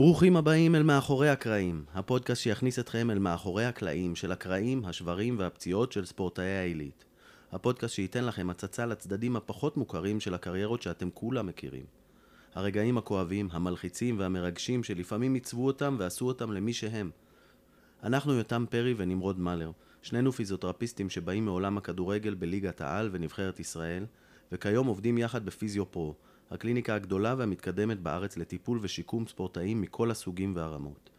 ברוכים הבאים אל מאחורי הקרעים, הפודקאסט שיכניס אתכם אל מאחורי הקלעים של הקרעים, השברים והפציעות של ספורטאי העילית. הפודקאסט שייתן לכם הצצה לצדדים הפחות מוכרים של הקריירות שאתם כולם מכירים. הרגעים הכואבים, המלחיצים והמרגשים שלפעמים עיצבו אותם ועשו אותם למי שהם. אנחנו יותם פרי ונמרוד מלר, שנינו פיזיותרפיסטים שבאים מעולם הכדורגל בליגת העל ונבחרת ישראל, וכיום עובדים יחד בפיזיו פרו, הקליניקה הגדולה והמתקדמת בארץ לטיפול ושיקום ספורטאים מכל הסוגים והרמות.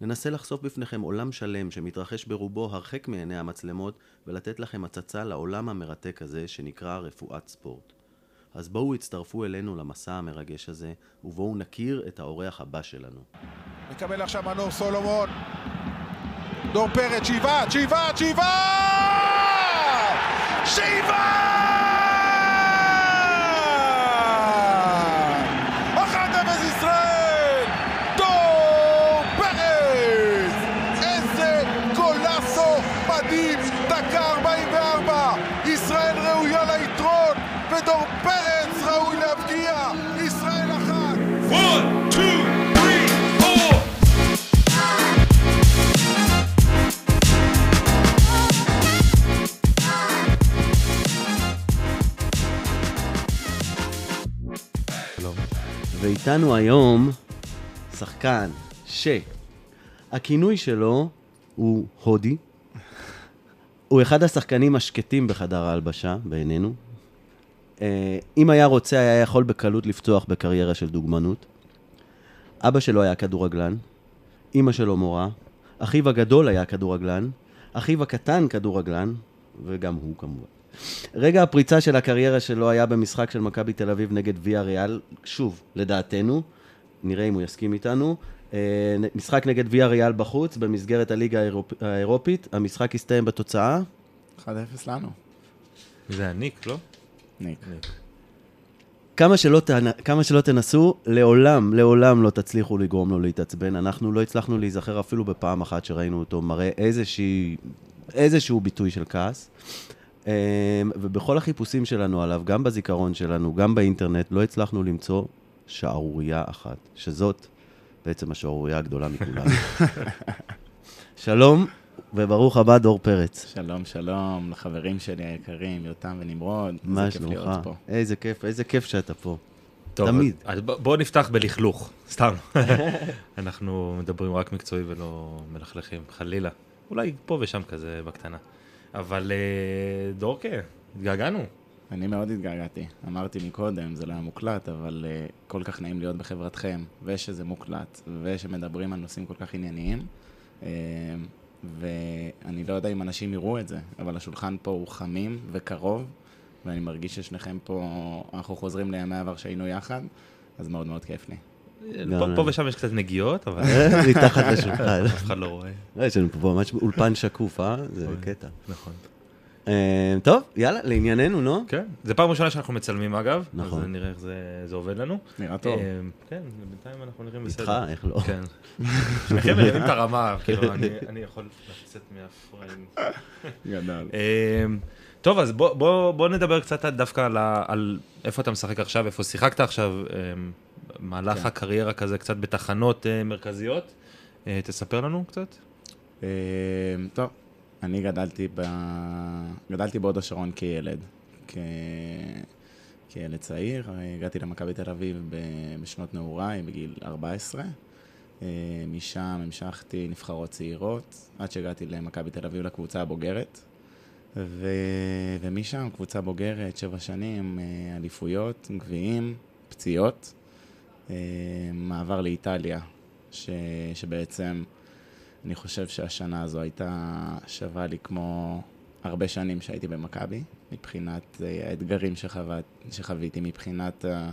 ננסה לחשוף בפניכם עולם שלם שמתרחש ברובו הרחק מעיני המצלמות ולתת לכם הצצה לעולם המרתק הזה שנקרא רפואת ספורט. אז בואו הצטרפו אלינו למסע המרגש הזה ובואו נכיר את האורח הבא שלנו. מקבל עכשיו מנור סולומון. דור פרץ, שאיבת, שאיבת, שאיבת! שאיבת! ואיתנו היום שחקן שהכינוי שלו הוא הודי. הוא אחד השחקנים השקטים בחדר ההלבשה, בעינינו. אה, אם היה רוצה, היה יכול בקלות לפתוח בקריירה של דוגמנות. אבא שלו היה כדורגלן, אימא שלו מורה, אחיו הגדול היה כדורגלן, אחיו הקטן כדורגלן, וגם הוא כמובן. רגע הפריצה של הקריירה שלו היה במשחק של מכבי תל אביב נגד ויה ריאל, שוב, לדעתנו, נראה אם הוא יסכים איתנו. אה, משחק נגד ויה ריאל בחוץ, במסגרת הליגה האירופ... האירופית, המשחק הסתיים בתוצאה. 1-0 לנו. זה היה ניק, לא? ניק. ניק. כמה שלא, תנ... כמה שלא תנסו, לעולם, לעולם לא תצליחו לגרום לו להתעצבן. אנחנו לא הצלחנו להיזכר אפילו בפעם אחת שראינו אותו מראה איזושהי, איזשהו ביטוי של כעס. אמ, ובכל החיפושים שלנו עליו, גם בזיכרון שלנו, גם באינטרנט, לא הצלחנו למצוא שערורייה אחת, שזאת בעצם השערורייה הגדולה מכולנו. שלום, וברוך הבא, דור פרץ. שלום, שלום לחברים שלי היקרים, יותם ונמרוד. מה שלומך? איזה כיף, איזה כיף שאתה פה. טוב, תמיד. אז בואו נפתח בלכלוך, סתם. אנחנו מדברים רק מקצועי ולא מלכלכים, חלילה. אולי פה ושם כזה בקטנה. אבל אה, דורקה, התגעגענו. אני מאוד התגעגעתי. אמרתי מקודם, זה לא היה מוקלט, אבל uh, כל כך נעים להיות בחברתכם, ושזה מוקלט, ושמדברים על נושאים כל כך ענייניים. Uh, ואני לא יודע אם אנשים יראו את זה, אבל השולחן פה הוא חמים וקרוב, ואני מרגיש ששניכם פה, אנחנו חוזרים לימי העבר שהיינו יחד, אז מאוד מאוד כיף לי. פה, ושם יש קצת נגיעות, אבל מתחת לשולחן. אף אחד לא רואה. לא, יש לנו פה ממש אולפן שקוף, אה? זה קטע. נכון. אה, טוב, יאללה, לענייננו, נו? כן, זו פעם ראשונה שאנחנו מצלמים אגב, נכון. אז נראה איך זה, זה עובד לנו. נראה טוב. אה, כן, בינתיים אנחנו נראים איתך, בסדר. איך לא? כן. שניכם מרימים את הרמה, כאילו, אני- יכול לצאת מהפריים. גדול. אמ, טוב, אז בוא, נדבר קצת דווקא על, איפה אתה משחק עכשיו, איפה שיחקת עכשיו, מהלך כן. הקריירה כזה קצת בתחנות אה, מרכזיות. אה, תספר לנו קצת. אה, טוב, אני גדלתי, ב... גדלתי בהוד השרון כילד. כ... כילד צעיר, הגעתי למכבי תל אביב בשנות נעוריי, בגיל 14. אה, משם המשכתי נבחרות צעירות, עד שהגעתי למכבי תל אביב לקבוצה הבוגרת. ו... ומשם קבוצה בוגרת, שבע שנים, אליפויות, גביעים, פציעות. אה, מעבר לאיטליה, ש... שבעצם אני חושב שהשנה הזו הייתה שווה לי כמו הרבה שנים שהייתי במכבי, מבחינת אה, האתגרים שחוות, שחוויתי, מבחינת ה-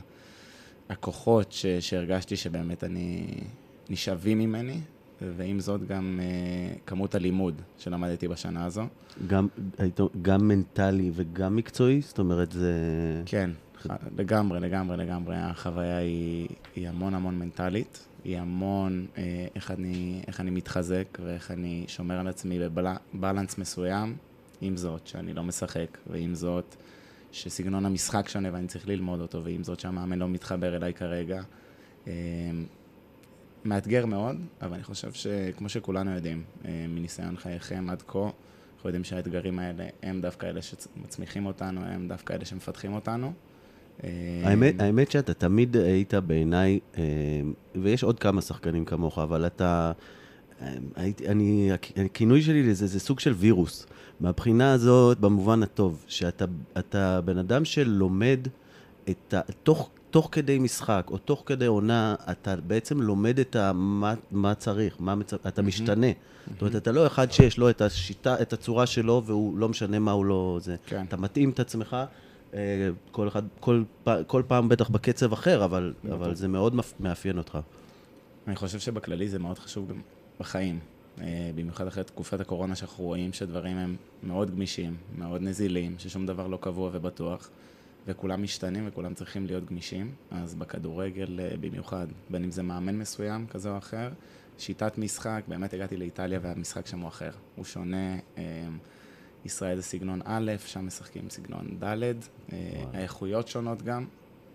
הכוחות ש, שהרגשתי שבאמת אני נשאבים ממני, ועם זאת גם אה, כמות הלימוד שלמדתי בשנה הזו. גם, גם מנטלי וגם מקצועי? זאת אומרת, זה... כן, לגמרי, לגמרי, לגמרי. החוויה היא, היא המון המון מנטלית, היא המון אה, איך, אני, איך אני מתחזק ואיך אני שומר על עצמי בבלנס מסוים, עם זאת שאני לא משחק, ועם זאת שסגנון המשחק שונה ואני צריך ללמוד אותו, ועם זאת שהמאמן לא מתחבר אליי כרגע. אה, מאתגר מאוד, אבל אני חושב שכמו שכולנו יודעים, אה, מניסיון חייכם עד כה, אנחנו יודעים שהאתגרים האלה הם דווקא אלה שמצמיחים אותנו, הם דווקא אלה שמפתחים אותנו. אה, האמת, האמת שאתה תמיד היית בעיניי, אה, ויש עוד כמה שחקנים כמוך, אבל אתה... אה, הייתי, אני, הכינוי שלי לזה זה סוג של וירוס. מהבחינה הזאת, במובן הטוב, שאתה אתה בן אדם שלומד את ה... תוך, תוך כדי משחק, או תוך כדי עונה, אתה בעצם לומד את ה... מה, מה צריך, מה מצ... אתה משתנה. זאת אומרת, אתה לא אחד שיש לו את השיטה, את הצורה שלו, והוא לא משנה מה הוא לא... זה. כן. אתה מתאים את עצמך. אה, כל אחד, כל, כל פעם בטח בקצב אחר, אבל, אבל זה מאוד מאפיין אותך. אני חושב שבכללי זה מאוד חשוב גם בחיים. אה, במיוחד אחרי תקופת הקורונה שאנחנו רואים שדברים הם מאוד גמישים, מאוד נזילים, ששום דבר לא קבוע ובטוח, וכולם משתנים וכולם צריכים להיות גמישים. אז בכדורגל אה, במיוחד, בין אם זה מאמן מסוים כזה או אחר, שיטת משחק, באמת הגעתי לאיטליה והמשחק שם הוא אחר. הוא שונה, ישראל זה סגנון א', שם משחקים סגנון ד', אה, האיכויות שונות גם,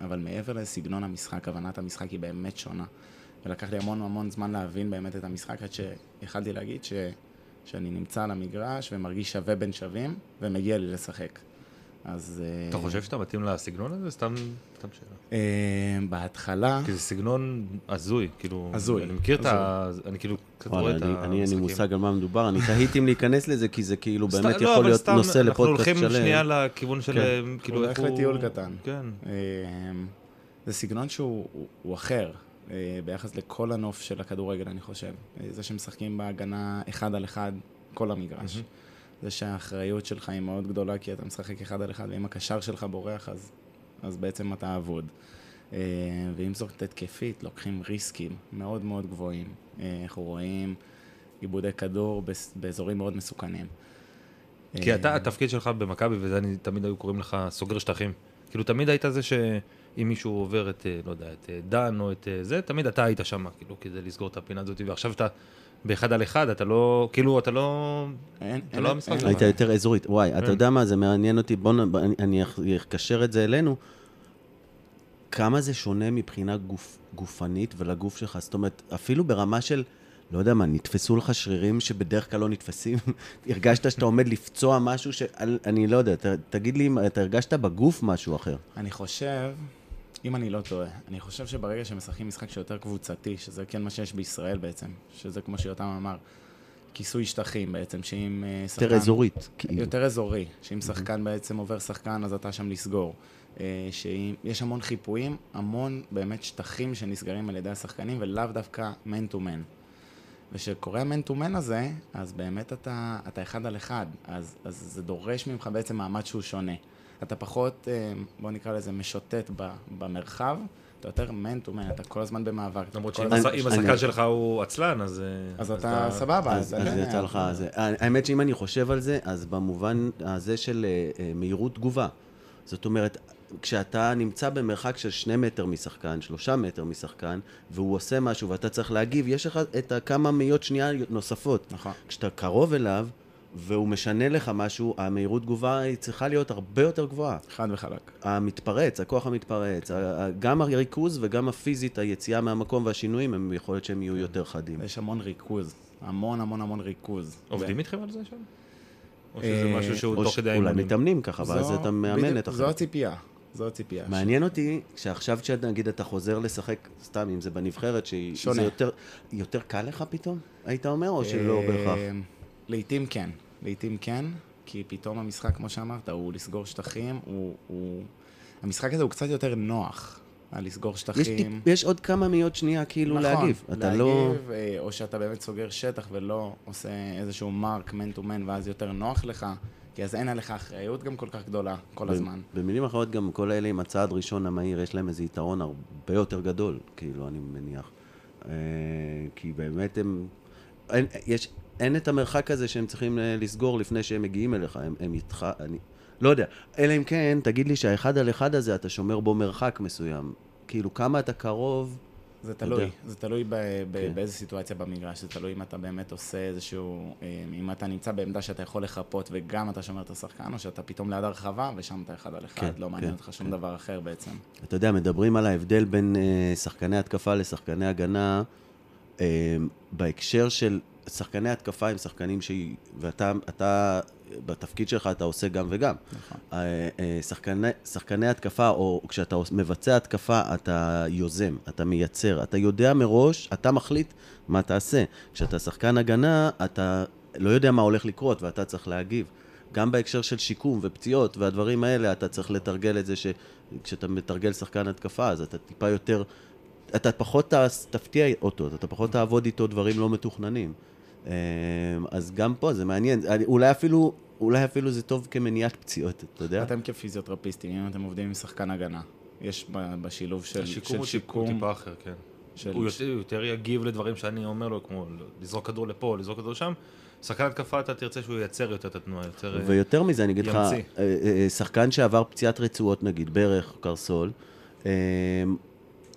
אבל מעבר לסגנון המשחק, הבנת המשחק היא באמת שונה. ולקח לי המון המון זמן להבין באמת את המשחק, עד שיכלתי להגיד ש... שאני נמצא על המגרש ומרגיש שווה בין שווים, ומגיע לי לשחק. אז... אה, אתה חושב שאתה מתאים לסגנון הזה? סתם סתם שאלה. אה, בהתחלה... כי זה סגנון הזוי, כאילו... הזוי, אני מכיר את ה... אני כאילו קצת רואה וואלה, את אני, המשחקים. אני אין לי מושג על מה מדובר, אני תהיתי אם להיכנס לזה, כי זה כאילו באמת לא, יכול להיות נושא לפודקאסט אנחנו הולכים שלם. שנייה לכיוון של... כן. כאילו, הוא איך הולך לטיול קטן. כן. אה, זה סגנון שהוא הוא, הוא אחר אה, ביחס לכל הנוף של הכדורגל, אני חושב. אה, זה שמשחקים בהגנה אחד על אחד כל המגרש. זה שהאחריות שלך היא מאוד גדולה, כי אתה משחק אחד על אחד, ואם הקשר שלך בורח, אז, אז בעצם אתה אבוד. אה, ואם זאת התקפית, לוקחים ריסקים מאוד מאוד גבוהים. אה, אנחנו רואים עיבודי כדור באזורים מאוד מסוכנים. כי אה, אתה, התפקיד שלך במכבי, וזה אני, תמיד היו קוראים לך סוגר שטחים. כאילו, תמיד היית זה שאם מישהו עובר את, אה, לא יודע, את אה, דן או את אה, זה, תמיד אתה היית שם, כאילו, כדי לסגור את הפינה הזאת, ועכשיו אתה באחד על אחד, אתה לא, כאילו, אתה לא... אין, אתה אין, לא אין, המשחק אין, שלך. היית יותר אזורית. וואי, אתה כן. יודע מה, זה מעניין אותי, בוא. אני- אקשר את זה אלינו. כמה זה שונה מבחינה גוף, גופנית ולגוף שלך? זאת אומרת, אפילו ברמה של, לא יודע מה, נתפסו לך שרירים שבדרך כלל לא נתפסים? הרגשת שאתה עומד לפצוע משהו ש... אני לא יודע, ת, תגיד לי אם אתה הרגשת בגוף משהו אחר. אני חושב, אם אני לא טועה, אני חושב שברגע שמשחקים משחק שיותר קבוצתי, שזה כן מה שיש בישראל בעצם, שזה כמו שיותם אמר, כיסוי שטחים בעצם, שאם אה, שחקן... יותר אזורית. כאילו. יותר אזורי, שאם שחקן בעצם עובר שחקן, אז אתה שם לסגור. אה, שאם, יש המון חיפויים, המון באמת שטחים שנסגרים על ידי השחקנים, ולאו דווקא man to man. וכשקורה ה-man to man הזה, אז באמת אתה, אתה אחד על אחד, אז, אז זה דורש ממך בעצם מעמד שהוא שונה. אתה פחות, אה, בוא נקרא לזה, משוטט במרחב, אתה יותר man to man, אתה כל הזמן במאבק. למרות שאם השחקן שלך הוא עצלן, אז... אה, אז אתה סבבה, אז, אז יצא לך. האמת שאם אני חושב על זה, אז במובן הזה של מהירות תגובה. זאת אומרת, כשאתה נמצא במרחק של שני מטר משחקן, שלושה מטר משחקן, והוא עושה משהו ואתה צריך להגיב, יש לך את הכמה מאיות שנייה נוספות. נכון. כשאתה קרוב אליו, והוא משנה לך משהו, המהירות תגובה היא צריכה להיות הרבה יותר גבוהה. חד וחלק. המתפרץ, הכוח המתפרץ, גם הריכוז וגם הפיזית, היציאה מהמקום והשינויים, הם יכול להיות שהם יהיו יותר חדים. יש המון ריכוז, המון המון המון ריכוז. עובדים איתכם על זה שם? או שזה אה, משהו שהוא תוך כדי אולי? מתאמנים ככה, ואז זו- אתה מאמן את זו החלק. הציפייה, זו הציפייה. מעניין אותי שעכשיו שנגיד אתה חוזר לשחק, סתם אם זה בנבחרת, שהיא... שונה. זה יותר, יותר קל לך פתאום, היית אומר, או שלא אה, בהכרח? לעתים כן, לעתים כן, כי פתאום המשחק, כמו שאמרת, הוא לסגור שטחים, הוא... הוא... המשחק הזה הוא קצת יותר נוח, על לסגור יש, שטחים. טיפ- יש עוד כמה מאיות שנייה כאילו נכון, להגיב. אתה להגיב, לא... או שאתה באמת סוגר שטח ולא עושה איזשהו מרק מן טו מן, ואז יותר נוח לך, כי אז אין עליך אחריות גם כל כך גדולה כל הזמן. במילים אחרות, גם כל אלה עם הצעד ראשון המהיר, יש להם איזה יתרון הרבה יותר גדול, כאילו, אני מניח. אה, כי באמת הם... אין, יש, אין את המרחק הזה שהם צריכים אה, לסגור לפני שהם מגיעים אליך, הם, הם איתך, אני... לא יודע. אלא אם כן, תגיד לי שהאחד על אחד הזה, אתה שומר בו מרחק מסוים. כאילו, כמה אתה קרוב... זה תלוי. זה תלוי ב- ב- כן. באיזה סיטואציה במגרש, זה תלוי אם אתה באמת עושה איזשהו, אה, אם אתה נמצא בעמדה שאתה יכול לחפות וגם אתה שומר את השחקן, או שאתה פתאום ליד הרחבה ושם אתה אחד על אחד, כן, לא מעניין כן, אותך שום כן. דבר אחר בעצם. אתה יודע, מדברים על ההבדל בין אה, שחקני התקפה לשחקני הגנה, אה, בהקשר של שחקני התקפה הם שחקנים ש... ואתה אתה, בתפקיד שלך אתה עושה גם וגם. נכון. אה, אה, שחקני, שחקני התקפה, או כשאתה מבצע התקפה, אתה יוזם, אתה מייצר, אתה יודע מראש, אתה מחליט מה תעשה. כשאתה שחקן הגנה, אתה לא יודע מה הולך לקרות ואתה צריך להגיב. גם בהקשר של שיקום ופציעות והדברים האלה, אתה צריך לתרגל את זה שכשאתה מתרגל שחקן התקפה, אז אתה טיפה יותר, אתה פחות תפתיע אותו, אתה פחות תעבוד איתו דברים לא מתוכננים. אה, אז גם פה זה מעניין, אני- אולי אפילו, אולי אפילו זה טוב כמניעת פציעות, אתה יודע? אתם כפיזיותרפיסטים, אם אתם עובדים עם שחקן הגנה, יש בשילוב של השיקום של הוא טיפ- הוא טיפה אחר, כן. של- הוא יותר- יותר יגיב לדברים שאני אומר לו, כמו לזרוק כדור לפה, לזרוק כדור לשם. שחקן התקפה אתה תרצה שהוא ייצר יותר את התנועה, יותר... אה, ויותר מזה, אני אגיד לך, ימציא. אה, אה, שחקן שעבר פציעת רצועות, נגיד, ברך, קרסול, אה,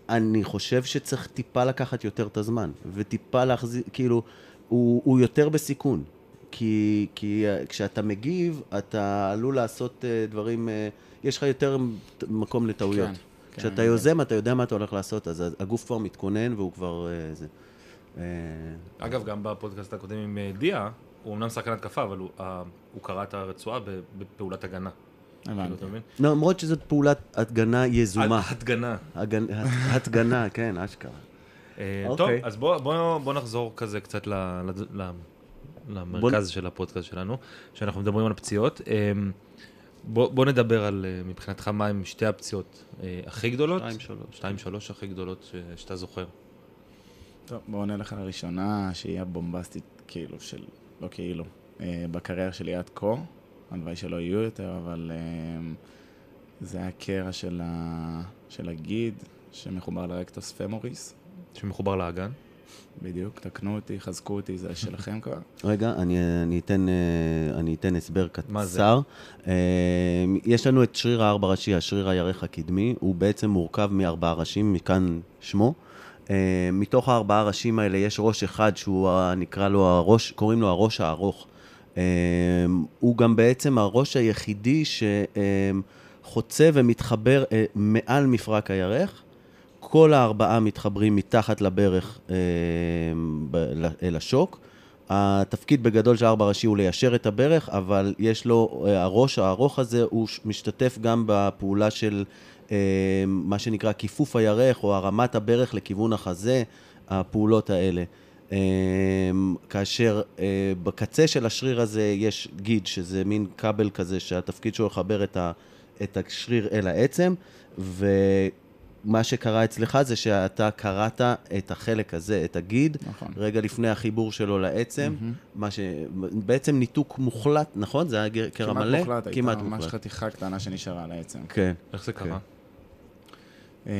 אני חושב שצריך טיפה לקחת יותר את הזמן, וטיפה להחזיר, כאילו, הוא, הוא יותר בסיכון. כי, כי אה, כשאתה מגיב, אתה עלול לעשות אה, דברים, אה, יש לך יותר מקום לטעויות. כן, כן, כשאתה אני יוזם, אתה יודע מה אתה הולך לעשות, אז הגוף כבר מתכונן והוא כבר... זה. אגב, גם בפודקאסט הקודם עם דיה, הוא אמנם שחקן התקפה, אבל הוא, הוא קרא את הרצועה בפעולת הגנה. כאילו? למרות שזאת פעולת הגנה יזומה. התגנה. הגנ... התגנה, כן, אשכרה. אה, אוקיי. טוב, אז בוא, בוא, בוא נחזור כזה קצת ל, ל, ל, למרכז של הפודקאסט שלנו, שאנחנו מדברים על הפציעות. אה, בוא, בוא נדבר על, אה, מבחינתך, מה הם שתי הפציעות אה, הכי גדולות? שתיים, שלוש. שתיים, שלוש הכי גדולות ש, שאתה זוכר. טוב, בואו נלך על הראשונה, שהיא הבומבסטית, כאילו, של... לא כאילו. אה, בקריירה שלי עד כה, הלוואי שלא יהיו יותר, אבל אה, זה היה קרע של, ה... של הגיד, שמחובר לרקטוס פמוריס. שמחובר לאגן. בדיוק, תקנו אותי, חזקו אותי, זה שלכם כבר. רגע, אני, אני, אתן, אה, אני אתן הסבר מה זה? קצר. אה, יש לנו את שריר הארבע ראשי, השריר הירך הקדמי, הוא בעצם מורכב מארבעה ראשים, מכאן שמו. אה, מתוך הארבעה ראשים האלה יש ראש אחד שהוא נקרא לו הראש, קוראים לו הראש הארוך. הוא גם בעצם הראש היחידי שחוצה ומתחבר מעל מפרק הירך. כל הארבעה מתחברים מתחת לברך אה, אל השוק. התפקיד בגדול של הארבע ראשי הוא ליישר את הברך, אבל יש לו, אה, הראש הארוך הזה, הוא משתתף גם בפעולה של אה, מה שנקרא כיפוף הירך, או הרמת הברך לכיוון החזה, הפעולות האלה. כאשר בקצה של השריר הזה יש גיד, שזה מין כבל כזה שהתפקיד שלו לחבר את, את השריר אל העצם, ומה שקרה אצלך זה שאתה קראת את החלק הזה, את הגיד, נכון. רגע לפני החיבור שלו לעצם, מה ש... בעצם ניתוק מוחלט, נכון? זה היה גר- קרע כמעט מלא? מוחלט, הייתה כמעט ממש מוחלט. חתיכה קטנה שנשארה על העצם. כן. איך זה קרה? אמ,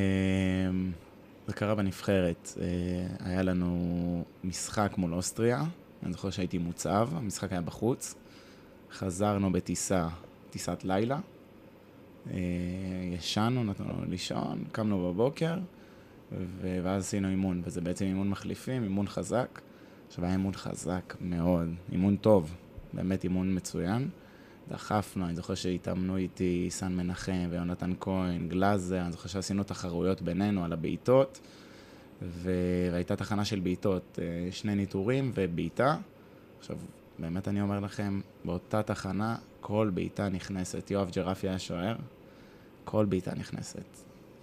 זה קרה בנבחרת. אה, היה לנו משחק מול אוסטריה, אני זוכר שהייתי מוצב, המשחק היה בחוץ. חזרנו בטיסה, טיסת לילה. אה, ישנו, נתנו לנו לישון, קמנו בבוקר, ואז עשינו אימון, וזה בעצם אימון מחליפים, אימון חזק. עכשיו היה אימון חזק מאוד, אימון טוב, באמת אימון מצוין. דחפנו, אני זוכר שהתאמנו איתי סן מנחם ויונתן כהן, גלאזר, אני זוכר שעשינו תחרויות בינינו על הבעיטות, והייתה תחנה של בעיטות, אה, שני ניטורים ובעיטה. עכשיו, באמת אני אומר לכם, באותה תחנה כל בעיטה נכנסת. יואב ג'רפי היה שוער, כל בעיטה נכנסת.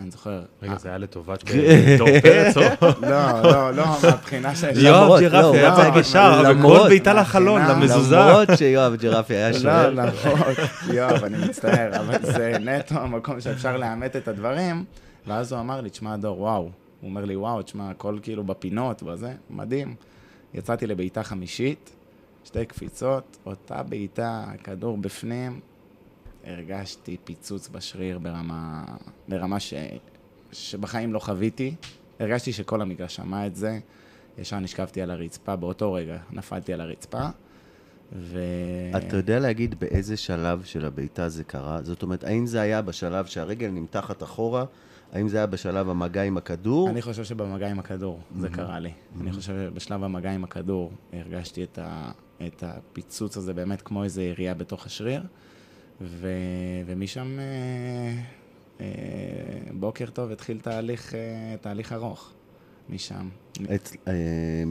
אני זוכר... רגע, אה, זה היה לטובת אה, דור פרץ, או? לא, לא, לא, מהבחינה של... יואב יואב ג'רפי היה צריך למרות- וכל בעיטה לחלון, למזוזה. למרות שיואב ג'רפי היה שוער. לא, למרות, יואב, אני מצטער, אבל זה נטו המקום שאפשר לאמת את הדברים. ואז הוא אמר לי, תשמע, דור, וואו. הוא אומר לי, וואו, תשמע, הכל כאילו בפינות וזה, מדהים. יצאתי לבעיטה חמישית, שתי קפיצות, אותה בעיטה, הכדור בפנים, הרגשתי פיצוץ בשריר ברמה, ברמה ש, שבחיים לא חוויתי. הרגשתי שכל המגרש שמע את זה. ישר נשכבתי על הרצפה, באותו רגע נפלתי על הרצפה. ו... אתה יודע להגיד באיזה שלב של הבעיטה זה קרה? זאת אומרת, האם זה היה בשלב שהרגל נמתחת אחורה? האם זה היה בשלב המגע עם הכדור? אני חושב שבמגע עם הכדור זה קרה לי. אני חושב שבשלב המגע עם הכדור הרגשתי את, ה, את הפיצוץ הזה באמת כמו איזו ירייה בתוך השריר, ו, ומשם אה, אה, בוקר טוב התחיל תהליך, אה, תהליך ארוך. משם. אצ- אה,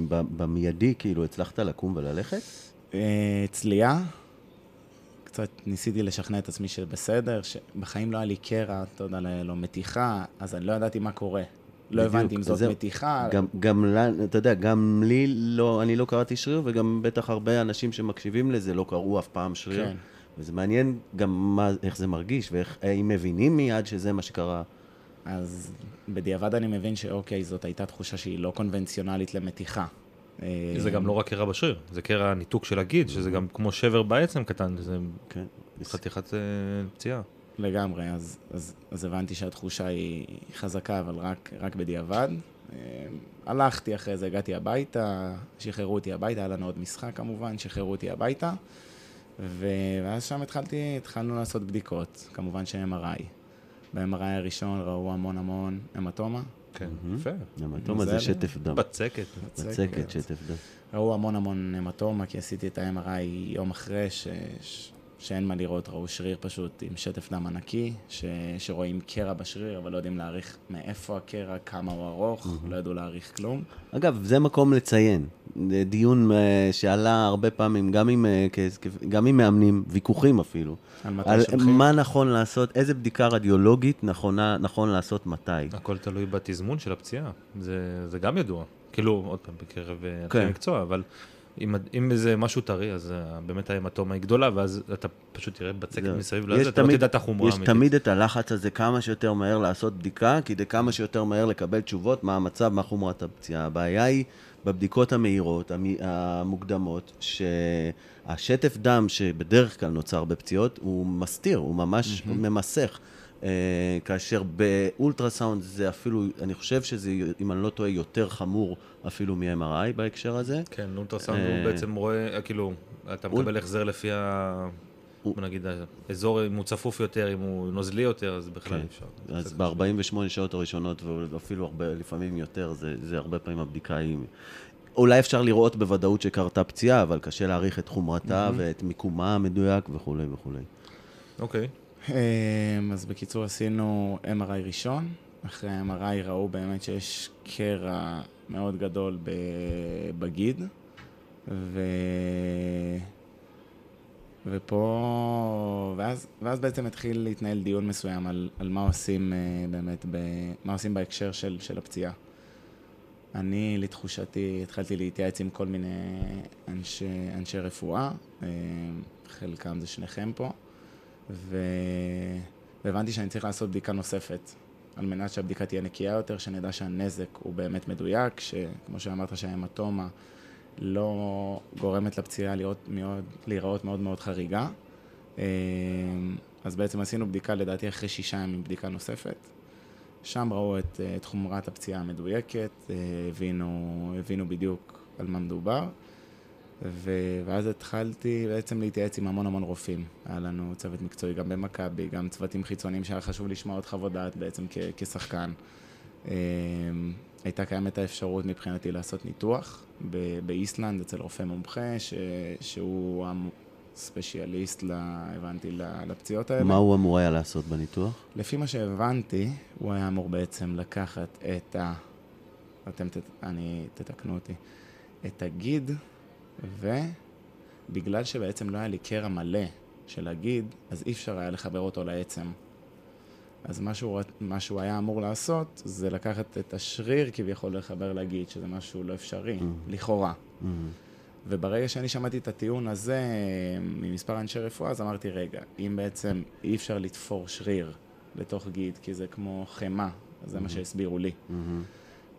ב- במיידי, כאילו, הצלחת לקום וללכת? אה, צליעה, קצת ניסיתי לשכנע את עצמי שבסדר, שבחיים לא היה לי קרע, אתה יודע, לא- לא מתיחה, אז אני לא ידעתי מה קורה. לא בדיוק, הבנתי אם זאת זהו. מתיחה. גם, גם, לה- אתה יודע, גם לי לא, אני לא קראתי שריר, וגם בטח הרבה אנשים שמקשיבים לזה לא קראו אף פעם שריר. כן. וזה מעניין גם מה, איך זה מרגיש, ואיך אם מבינים מיד שזה מה שקרה. אז בדיעבד אני מבין שאוקיי, זאת הייתה תחושה שהיא לא קונבנציונלית למתיחה. אה, זה גם לא רק קרע בשריר, זה קרע ניתוק של הגיד, שזה גם כמו שבר בעצם קטן, זה כן. חתיכת אה, פציעה. לגמרי, אז, אז, אז הבנתי שהתחושה היא חזקה, אבל רק, רק בדיעבד. אה, הלכתי אחרי זה, הגעתי הביתה, שחררו אותי הביתה, היה לנו עוד משחק כמובן, שחררו אותי הביתה. ו- ואז שם התחלתי, התחלנו לעשות בדיקות, כמובן ש-MRI. ב-MRI הראשון ראו המון המון המטומה. כן, יפה. המטומה זה. שטף דם. בצקת. בצקת, שטף דם. ראו המון המון המטומה, כי עשיתי את ה-MRI יום אחרי, ש... שאין מה לראות, ראו שריר פשוט עם שטף דם ענקי, ש... שרואים קרע בשריר, אבל לא יודעים להעריך מאיפה הקרע, כמה הוא ארוך, לא ידעו להעריך כלום. אגב, זה מקום לציין. זה דיון אה, שעלה הרבה פעמים, גם עם, אה, גם עם מאמנים, ויכוחים אפילו. על מתי על שולחים. מה נכון לעשות, איזה בדיקה רדיולוגית נכונה, נכון לעשות מתי. הכל תלוי בתזמון של הפציעה, זה, זה גם ידוע. כאילו, עוד פעם, בקרב אה, כן. מקצוע, אבל אם, אם זה משהו טרי, אז אה, באמת ההמטומה היא גדולה, ואז אתה פשוט תראה בצקת זהו. מסביב יש לזה, אתה לא תדע את החומרה יש האמיתית. תמיד את הלחץ הזה כמה שיותר מהר לעשות בדיקה, כדי כמה שיותר מהר לקבל תשובות מה המצב, מה חומרת הפציעה. הבעיה היא בבדיקות המהירות, המ- המוקדמות, שהשטף דם שבדרך כלל נוצר בפציעות, הוא מסתיר, הוא ממש ממסך. אה, כאשר באולטרסאונד זה אפילו, אני חושב שזה, אם אני לא טועה, יותר חמור אפילו מ-MRI בהקשר הזה. כן, אולטרסאונד אה, הוא בעצם רואה, כאילו, אתה מקבל החזר לפי ה... בוא נגיד, האזור, אם הוא צפוף יותר, אם הוא נוזלי יותר, אז בכלל כן. אפשר. אז ב-48 שעות הראשונות, ואפילו הרבה, לפעמים יותר, זה, זה הרבה פעמים הבדיקה היא... אולי אפשר לראות בוודאות שקרתה פציעה, אבל קשה להעריך את חומרתה ואת מיקומה המדויק וכולי וכולי. אוקיי. אמ, אז בקיצור עשינו MRI ראשון, אחרי ה-MRI ראו באמת שיש קרע מאוד גדול בגיד, ו... ופה, ואז, ואז בעצם התחיל להתנהל דיון מסוים על, על מה עושים אה, באמת, ב, מה עושים בהקשר של, של הפציעה. אני, לתחושתי, התחלתי להתייעץ עם כל מיני אנשי, אנשי רפואה, אה, חלקם זה שניכם פה, והבנתי שאני צריך לעשות בדיקה נוספת, על מנת שהבדיקה תהיה נקייה יותר, שנדע שהנזק הוא באמת מדויק, שכמו שאמרת שההמטומה לא גורמת לפציעה להיות מאוד, להיראות מאוד מאוד חריגה. אה, אז בעצם עשינו בדיקה, לדעתי אחרי שישה ימים, בדיקה נוספת. שם ראו את, אה, את חומרת הפציעה המדויקת, אה, הבינו, הבינו בדיוק על מה מדובר. ו- ואז התחלתי בעצם להתייעץ עם המון המון רופאים. היה לנו צוות מקצועי גם במכבי, גם צוותים חיצוניים שהיה חשוב לשמוע עוד חוות דעת בעצם כ- כשחקן. אמ, הייתה קיימת האפשרות מבחינתי לעשות ניתוח ב- באיסלנד אצל רופא מומחה, ש- שהוא הספציאליסט, ל- הבנתי, לפציעות האלה. מה הוא אמור היה לעשות בניתוח? לפי מה שהבנתי, הוא היה אמור בעצם לקחת את ה... אתם, תת... אני, תתקנו אותי. את הגיד, ובגלל שבעצם לא היה לי קרע מלא של הגיד, אז אי אפשר היה לחבר אותו לעצם. אז מה שהוא, מה שהוא היה אמור לעשות, זה לקחת את השריר כביכול לחבר לגיד, שזה משהו לא אפשרי, לכאורה. וברגע שאני שמעתי את הטיעון הזה ממספר אנשי רפואה, אז אמרתי, רגע, אם בעצם אי אפשר לתפור שריר לתוך גיד, כי זה כמו חמאה, זה מה שהסבירו לי.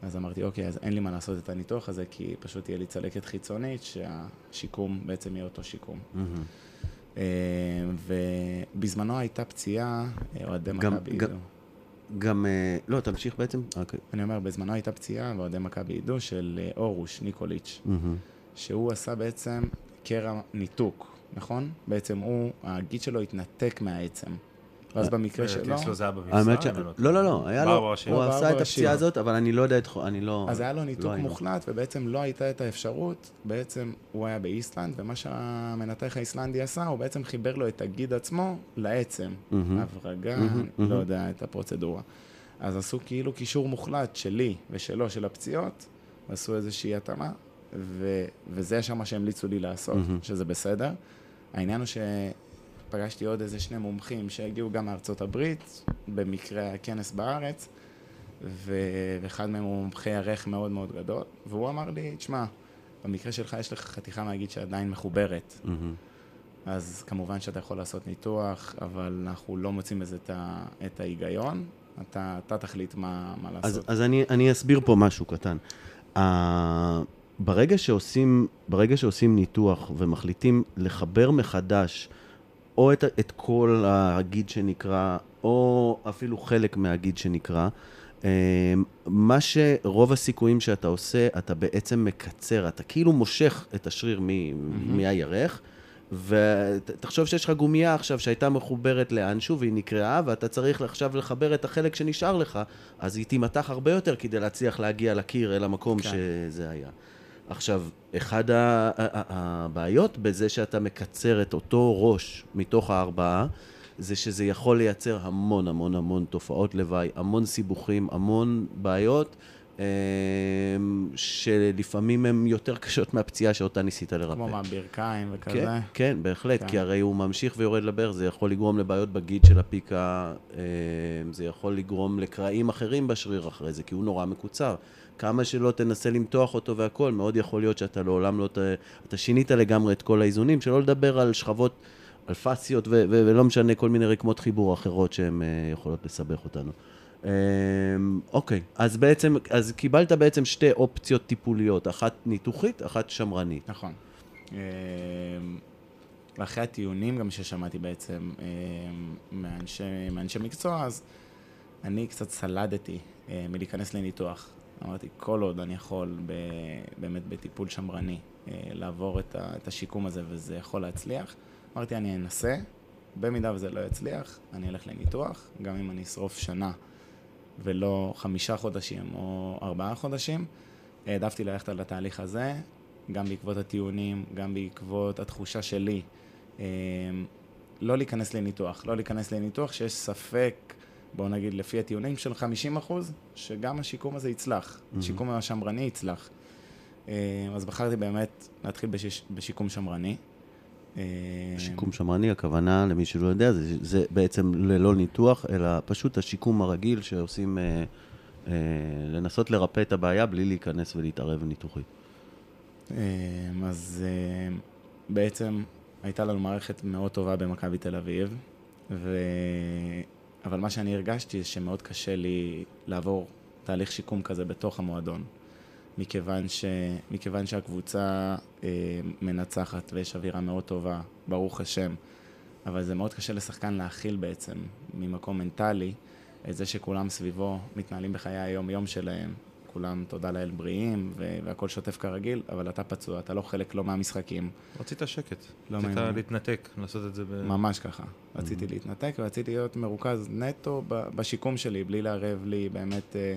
אז אמרתי, אוקיי, אז אין לי מה לעשות את הניתוח הזה, כי פשוט תהיה לי צלקת חיצונית, שהשיקום בעצם יהיה אותו שיקום. אה, ובזמנו הייתה פציעה, אה, אוהדי מכבי ידעו. גם, אה, לא, תמשיך בעצם. אוקיי. אני אומר, בזמנו הייתה פציעה, ואוהדי מכבי ידעו, של אורוש ניקוליץ'. מהמם. שהוא עשה בעצם קרע ניתוק, נכון? בעצם הוא, הגיד שלו התנתק מהעצם. ואז במקרה שלו, אצלו זה היה במשרד. האמת ש... אני לא לא, לא, לא, היה לו. הוא לא, עשה את הפציעה. הזאת, אבל אני לא יודע את... אני לא... אז היה לו לא ניתוק. מוחלט, ובעצם לא הייתה את האפשרות, בעצם הוא היה באיסלנד, ומה שהמנתח האיסלנדי עשה, הוא בעצם חיבר לו את הגיד עצמו לעצם. הברגה, לא. יודע את הפרוצדורה. אז עשו כאילו קישור מוחלט שלי ושלו, של הפציעות, ועשו איזושהי התאמה, ו, וזה שם מה שהמליצו לי לעשות. שזה בסדר. העניין הוא שפגשתי עוד איזה שני מומחים שהגיעו גם מארצות הברית, במקרה הכנס בארץ, ואחד מהם הוא מומחה ירך מאוד מאוד גדול, והוא אמר לי, תשמע, במקרה שלך יש לך חתיכה מהגיד שעדיין מחוברת, מהמם. אז כמובן שאתה יכול לעשות ניתוח, אבל אנחנו לא מוצאים בזה את, ה- את ההיגיון, אתה, אתה תחליט מה, מה אז, לעשות. אז אני, אני אסביר פה משהו קטן. Uh, ברגע שעושים, ברגע שעושים ניתוח ומחליטים לחבר מחדש או את, את כל הגיד שנקרא, או אפילו חלק מהגיד שנקרא, uh, מה שרוב הסיכויים שאתה עושה, אתה בעצם מקצר, אתה כאילו מושך את השריר מ- מהירך. ותחשוב שיש לך גומייה עכשיו שהייתה מחוברת לאנשהו והיא נקרעה, ואתה צריך עכשיו לחבר את החלק שנשאר לך, אז היא תימתח הרבה יותר כדי להצליח להגיע לקיר, אל המקום כן. שזה היה. עכשיו, אחד הבעיות בזה שאתה מקצר את אותו ראש מתוך הארבעה, זה שזה יכול לייצר המון המון המון תופעות לוואי, המון סיבוכים, המון בעיות, אה, שלפעמים הן יותר קשות מהפציעה שאותה ניסית לרפא. כמו מהברכיים וכזה. כן, כן, בהחלט, כן. כי הרי הוא ממשיך ויורד לבאר, זה יכול לגרום לבעיות בגיד של הפיקה, אה, זה יכול לגרום לקרעים אחרים בשריר אחרי זה, כי הוא נורא מקוצר. כמה שלא תנסה למתוח אותו והכל, מאוד יכול להיות שאתה לעולם לא ת... אתה שינית לגמרי את כל האיזונים, שלא לדבר על שכבות, על פסיות ו- ו- ולא משנה, כל מיני רקמות חיבור אחרות שהן אה, יכולות לסבך אותנו. אה, אוקיי, אז בעצם, אז קיבלת בעצם שתי אופציות טיפוליות, אחת ניתוחית, אחת שמרנית. נכון. אה, ואחרי הטיעונים גם ששמעתי בעצם אה, מאנשי, מאנשי מקצוע, אז אני קצת סלדתי אה, מלהיכנס לניתוח. אמרתי, כל עוד אני יכול ב, באמת בטיפול שמרני אה, לעבור את, ה, את השיקום הזה וזה יכול להצליח, אמרתי, אני אנסה, במידה וזה לא יצליח, אני אלך לניתוח, גם אם אני אשרוף שנה ולא חמישה חודשים או ארבעה חודשים. העדפתי ללכת על התהליך הזה, גם בעקבות הטיעונים, גם בעקבות התחושה שלי. אה, לא להיכנס לניתוח, לא להיכנס לניתוח שיש ספק, בואו נגיד לפי הטיעונים של 50 אחוז, שגם השיקום הזה יצלח, השיקום השמרני יצלח. אה, אז בחרתי באמת להתחיל בשיש, בשיקום שמרני. אה, שיקום שמרני, הכוונה, למי שלא יודע, זה, זה בעצם ללא ניתוח, אלא פשוט השיקום הרגיל שעושים, אה, אה, לנסות לרפא את הבעיה בלי להיכנס ולהתערב ניתוחית. אה, אז אה, בעצם הייתה לנו מערכת מאוד טובה במכבי תל אביב, ו... אבל מה שאני הרגשתי זה שמאוד קשה לי לעבור תהליך שיקום כזה בתוך המועדון, מכיוון, ש... מכיוון שהקבוצה אה, מנצחת ויש אווירה מאוד טובה, ברוך השם, אבל זה מאוד קשה לשחקן להכיל בעצם, ממקום מנטלי, את זה שכולם סביבו מתנהלים בחיי היום-יום שלהם. כולם, תודה לאל, בריאים, ו- והכל שוטף כרגיל, אבל אתה פצוע, אתה לא חלק לא מהמשחקים. רצית שקט. לא רצית מאמין. להתנתק, לעשות את זה ב... ממש ככה. רציתי להתנתק ורציתי להיות מרוכז נטו בשיקום שלי, בלי לערב לי באמת אה,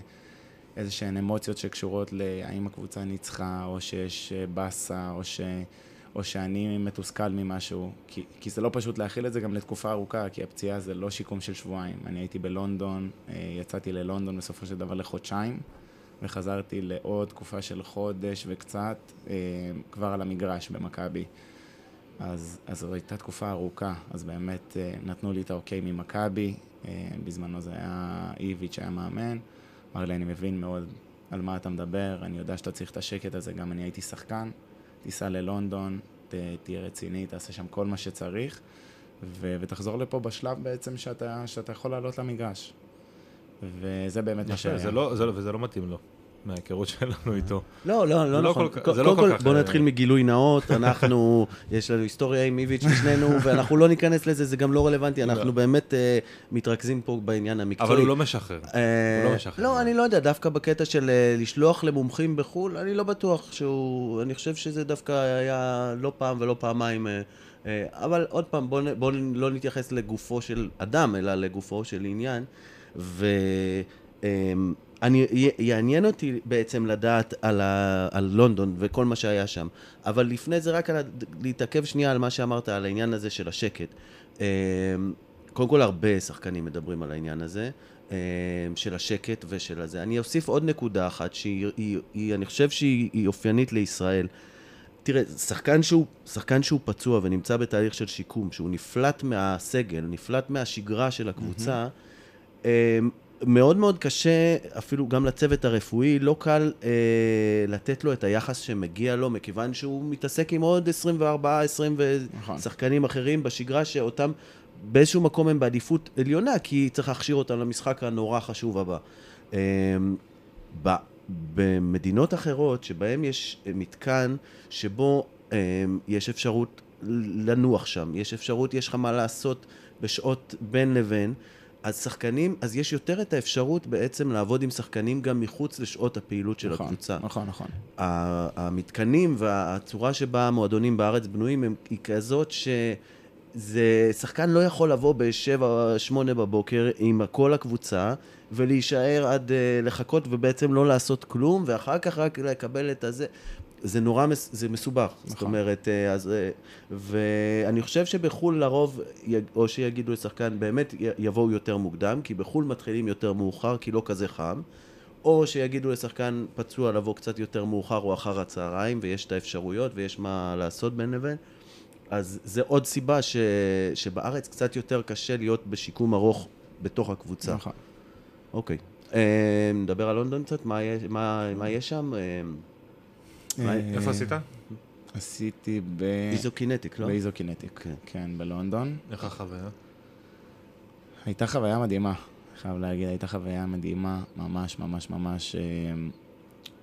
איזה שהן אמוציות שקשורות להאם הקבוצה ניצחה, או שיש אה, באסה, או, ש... או שאני מתוסכל ממשהו. כי, כי זה לא פשוט להכיל את זה גם לתקופה ארוכה, כי הפציעה זה לא שיקום של שבועיים. אני הייתי בלונדון, אה, יצאתי ללונדון בסופו של דבר לחודשיים, וחזרתי לעוד תקופה של חודש וקצת, אה, כבר על המגרש במכבי. אז, אז זו הייתה תקופה ארוכה, אז באמת אה, נתנו לי את האוקיי ממכבי, אה, בזמנו זה היה איביץ' היה מאמן, אמר לי, אני מבין מאוד על מה אתה מדבר, אני יודע שאתה צריך את השקט הזה, גם אני הייתי שחקן, תיסע ללונדון, ת, תהיה רציני, תעשה שם כל מה שצריך, ו, ותחזור לפה בשלב בעצם שאתה, שאתה יכול לעלות למגרש. וזה באמת מה שהיה. זה לא, זה לא, וזה לא מתאים לו, מההיכרות שלנו איתו. לא, לא, לא לא נכון. כל כך- קו- זה לא קודם כל כל, כך, בוא אה, נתחיל מגילוי נאות, אנחנו, יש לנו היסטוריה עם איביץ' ושנינו, ואנחנו לא ניכנס לזה, זה גם לא רלוונטי, אנחנו לא. באמת אה, מתרכזים פה בעניין המקצועי. אבל הוא לא משחרר. אה, הוא לא משחרר. לא, אני לא יודע, דווקא בקטע של לשלוח למומחים בחו"ל, אני לא בטוח שהוא... אני חושב שזה דווקא היה לא פעם ולא פעמיים. אבל עוד פעם, בואו בוא לא נתייחס לגופו של אדם, אלא לגופו של עניין. ואני, יעניין אותי בעצם לדעת על, ה, על לונדון וכל מה שהיה שם. אבל לפני זה רק על, להתעכב שנייה על מה שאמרת, על העניין הזה של השקט. אה, קודם כל, הרבה שחקנים מדברים על העניין הזה. אה, של השקט ושל הזה. אני אוסיף עוד נקודה אחת, שהיא, היא, אני חושב שהיא היא אופיינית לישראל. תראה, שחקן שהוא, שחקן שהוא פצוע ונמצא בתהליך של שיקום, שהוא נפלט מהסגל, נפלט מהשגרה של הקבוצה, mm-hmm. מאוד מאוד קשה, אפילו גם לצוות הרפואי, לא קל אה, לתת לו את היחס שמגיע לו, מכיוון שהוא מתעסק עם עוד 24, 20 נכון. שחקנים אחרים בשגרה, שאותם באיזשהו מקום הם בעדיפות עליונה, כי צריך להכשיר אותם למשחק הנורא חשוב הבא. אה, ב, במדינות אחרות, שבהן יש מתקן שבו אה, יש אפשרות לנוח שם, יש אפשרות, יש לך מה לעשות בשעות בין לבין, אז שחקנים, אז יש יותר את האפשרות בעצם לעבוד עם שחקנים גם מחוץ לשעות הפעילות של נכון, הקבוצה. נכון, נכון. המתקנים והצורה שבה המועדונים בארץ בנויים הם, היא כזאת שזה, שחקן לא יכול לבוא בשבע, שמונה בבוקר עם כל הקבוצה ולהישאר עד, uh, לחכות ובעצם לא לעשות כלום, ואחר כך רק לקבל את הזה. זה נורא, זה מסובך, נכון. זאת אומרת, אה, אז, אה, ואני חושב שבחו"ל לרוב, או שיגידו לשחקן, באמת יבואו יותר מוקדם, כי בחו"ל מתחילים יותר מאוחר, כי לא כזה חם, או שיגידו לשחקן פצוע לבוא קצת יותר מאוחר או אחר הצהריים, ויש את האפשרויות ויש מה לעשות בין לבין. אז זה עוד סיבה ש, שבארץ קצת יותר קשה להיות בשיקום ארוך בתוך הקבוצה. נכון. אוקיי. אה, נדבר על לונדון קצת, מה, מה, מה יש שם? אה, איפה עשית? עשיתי ב... איזוקינטיק, לא? באיזוקינטיק, כן. כן, בלונדון. איך החוויה? הייתה חוויה מדהימה, חייב להגיד, הייתה חוויה מדהימה, ממש ממש ממש... אה,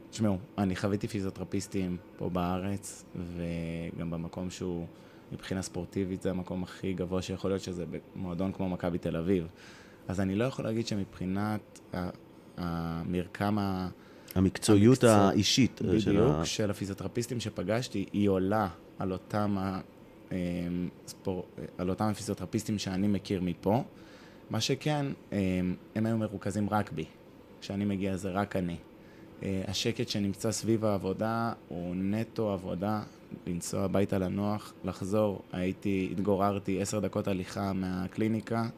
תשמעו, אני חוויתי פיזיותרפיסטים פה בארץ, וגם במקום שהוא, מבחינה ספורטיבית, זה המקום הכי גבוה שיכול להיות שזה במועדון כמו מכבי תל אביב. אז אני לא יכול להגיד שמבחינת המרקם ה... המקצועיות המקצוע, האישית. בדיוק, של, ה... של הפיזיותרפיסטים שפגשתי, היא עולה על אותם, ה, אמ, ספור, על אותם הפיזיותרפיסטים שאני מכיר מפה. מה שכן, אמ, הם היו מרוכזים רק בי. כשאני מגיע זה רק אני. אה, השקט שנמצא סביב העבודה הוא נטו עבודה, לנסוע הביתה לנוח, לחזור. הייתי, התגוררתי עשר דקות הליכה מהקליניקה,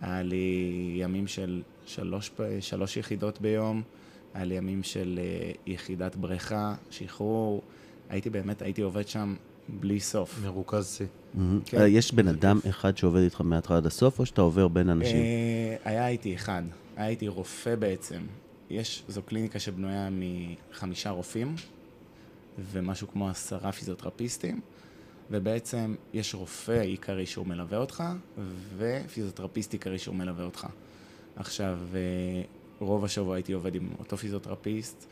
היה לי ימים של שלוש, שלוש יחידות ביום. היה לי ימים של אה, יחידת בריכה, שחרור, הייתי באמת, הייתי עובד שם בלי סוף. מרוכז שיא. כן. אה, יש בן אדם אחד שעובד איתך מההתחלה עד הסוף, או שאתה עובר בין אנשים? אה, היה איתי אחד, היה איתי רופא בעצם. יש, זו קליניקה שבנויה מחמישה רופאים, ומשהו כמו עשרה פיזיותרפיסטים, ובעצם יש רופא עיקרי שהוא מלווה אותך, ופיזיותרפיסט עיקרי שהוא מלווה אותך. עכשיו, רוב השבוע הייתי עובד עם אותו פיזיותרפיסט.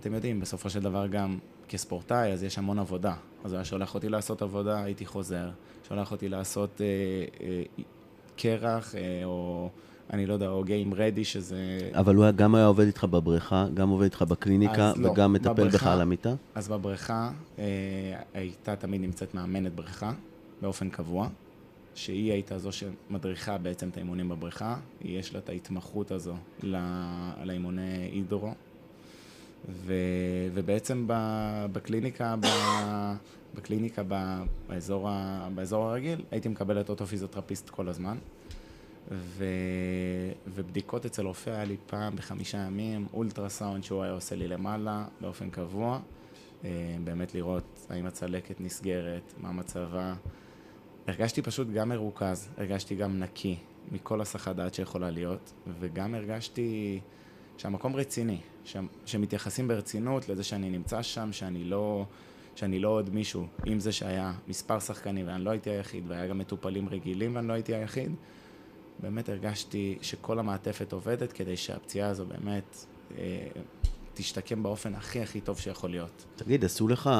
אתם יודעים, בסופו של דבר גם כספורטאי, אז יש המון עבודה. אז הוא היה שולח אותי לעשות עבודה, הייתי חוזר. שולח אותי לעשות אה, אה, קרח, אה, או אני לא יודע, או גיים רדי, שזה... אבל הוא גם היה עובד איתך בבריכה, גם עובד איתך בקליניקה, לא, וגם מטפל בבריכה, בך על המיטה? אז בבריכה אה, הייתה תמיד נמצאת מאמנת בריכה, באופן קבוע. שהיא הייתה זו שמדריכה בעצם את האימונים בבריכה, יש לה את ההתמחות הזו לאימוני הידרו, ו, ובעצם ב, בקליניקה, ב, בקליניקה ב, באזור, ה, באזור הרגיל, הייתי מקבל את אותו פיזיותרפיסט כל הזמן. ו... ובדיקות אצל רופא היה לי פעם בחמישה ימים, אולטרסאונד שהוא היה עושה לי למעלה באופן קבוע, אה, באמת לראות האם הצלקת נסגרת, מה מצבה, הרגשתי פשוט גם מרוכז, הרגשתי גם נקי מכל הסחת דעת שיכולה להיות, וגם הרגשתי שהמקום רציני, ש... שמתייחסים ברצינות לזה שאני נמצא שם, שאני לא, שאני לא עוד מישהו. עם זה שהיה מספר שחקנים ואני לא הייתי היחיד, והיה גם מטופלים רגילים ואני לא הייתי היחיד, באמת הרגשתי שכל המעטפת עובדת כדי שהפציעה הזו באמת אה, תשתקם באופן הכי הכי טוב שיכול להיות. תגיד, עשו לך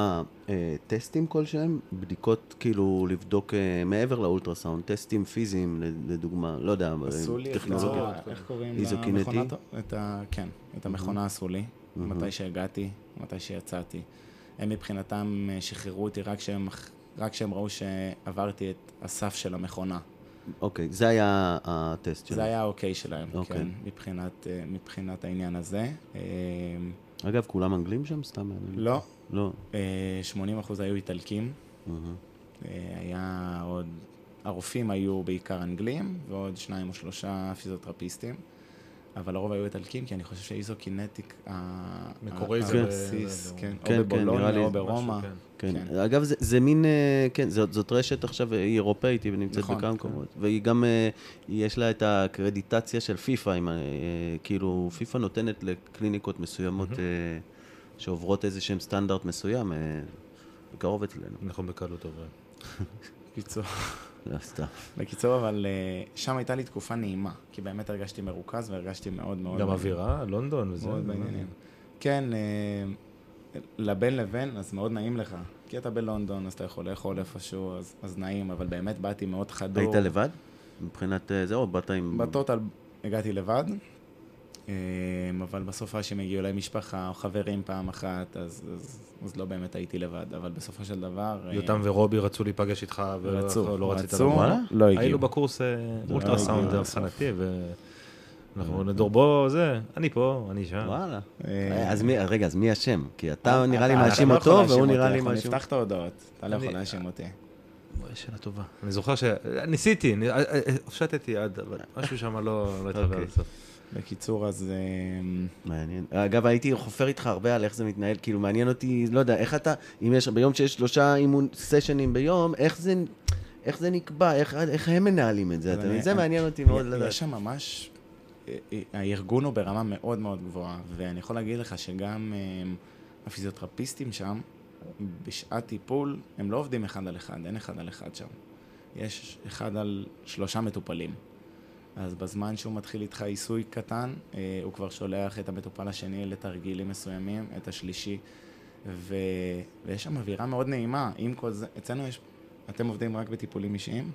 אה, טסטים כלשהם? בדיקות כאילו לבדוק אה, מעבר לאולטרסאונד, טסטים פיזיים לדוגמה, לא יודע, עשו לי טכנולוגיה, איך קוראים למכונה? את ה, כן, את המכונה עשו לי, מתי שהגעתי, מתי שיצאתי. הם מבחינתם אה, שחררו אותי רק כשהם, רק כשהם ראו שעברתי את הסף של המכונה. אוקיי, זה היה הטסט שלהם. זה היה האוקיי שלהם, אוקיי. כן, מבחינת, אה, מבחינת העניין הזה. אה, אגב, כולם אנגלים שם? סתם לא. לא. 80 אה, אחוז היו איטלקים. היה עוד... הרופאים היו בעיקר אנגלים, ועוד שניים או שלושה פיזיותרפיסטים. אבל לרוב היו איטלקים, כי אני חושב שאיזוקינטיק, ה- מקורי זה ב- הבסיס, ב- כן, כן, או כן, נראה בבולוניה לי או ברומא. כן. כן. כן. אגב, זה, זה מין, אה, כן, זאת, זאת רשת עכשיו, היא אירופאית, היא נמצאת נכון, בכמה כן. מקומות. והיא גם, אה, יש לה את הקרדיטציה של פיפ"א, אה, כאילו, פיפ"א נותנת לקליניקות מסוימות שעוברות איזה שהם סטנדרט מסוים, בקרוב אצלנו. אנחנו בקלות עוברים. בקיצור, לא, סתם. בקיצור, אבל אה, שם הייתה לי תקופה נעימה, כי באמת הרגשתי מרוכז והרגשתי מאוד מאוד... גם אווירה, לונדון וזה. מאוד בעניינים. כן, אה, לבין לבין, אז מאוד נעים לך. כי אתה בלונדון, אז אתה יכול לאכול איפשהו, אז, אז נעים, אבל באמת באתי מאוד חדור. היית לבד? מבחינת אה, זה, או באת עם... בטוטל הגעתי לבד, אבל בסוף היה שהם הגיעו אליי משפחה או חברים פעם אחת, אז, אז, אז לא באמת הייתי לבד, אבל בסופו של דבר... אה, יותם ורובי רצו להיפגש איתך, רצו, ולא רצית רצו? לא הגיעו. היינו בקורס אה, לא אולטרסאונד אבחנתי, ואנחנו נדור בו, זה, אני פה, אני שם. וואלה. אה, אז מי, רגע, אז מי אשם? כי אתה נראה לי מאשים לא אותו, והוא נראה לי אנחנו מאשים... נפתח את ההודעות, אתה לא יכול להאשים אותי. שאלה טובה. אני זוכר ש... ניסיתי, אני- אה, אה, הופשטתי עד, אבל משהו שם לא לא התחבר אוקיי. עד הסוף. בקיצור, אז... אה, מעניין. אגב, הייתי חופר איתך הרבה על איך זה מתנהל, כאילו, מעניין אותי, לא יודע, איך אתה, אם יש, ביום שיש שלושה אימון סשנים ביום, איך זה, איך זה נקבע, איך, איך הם מנהלים את זה, אתה אני- מבין? זה אני- מעניין אותי מאוד יש לדעת. שם ממש, אה, אה, הארגון הוא ברמה מאוד מאוד גבוהה, ואני יכול להגיד לך שגם אה, הפיזיותרפיסטים שם, בשעת טיפול, הם לא עובדים אחד על אחד, אין אחד על אחד שם. יש אחד על שלושה מטופלים. אז בזמן שהוא מתחיל איתך עיסוי קטן, אה, הוא כבר שולח את המטופל השני לתרגילים מסוימים, את השלישי, ו... ויש שם אווירה מאוד נעימה. עם כל זה, אצלנו יש, אתם עובדים רק בטיפולים אישיים?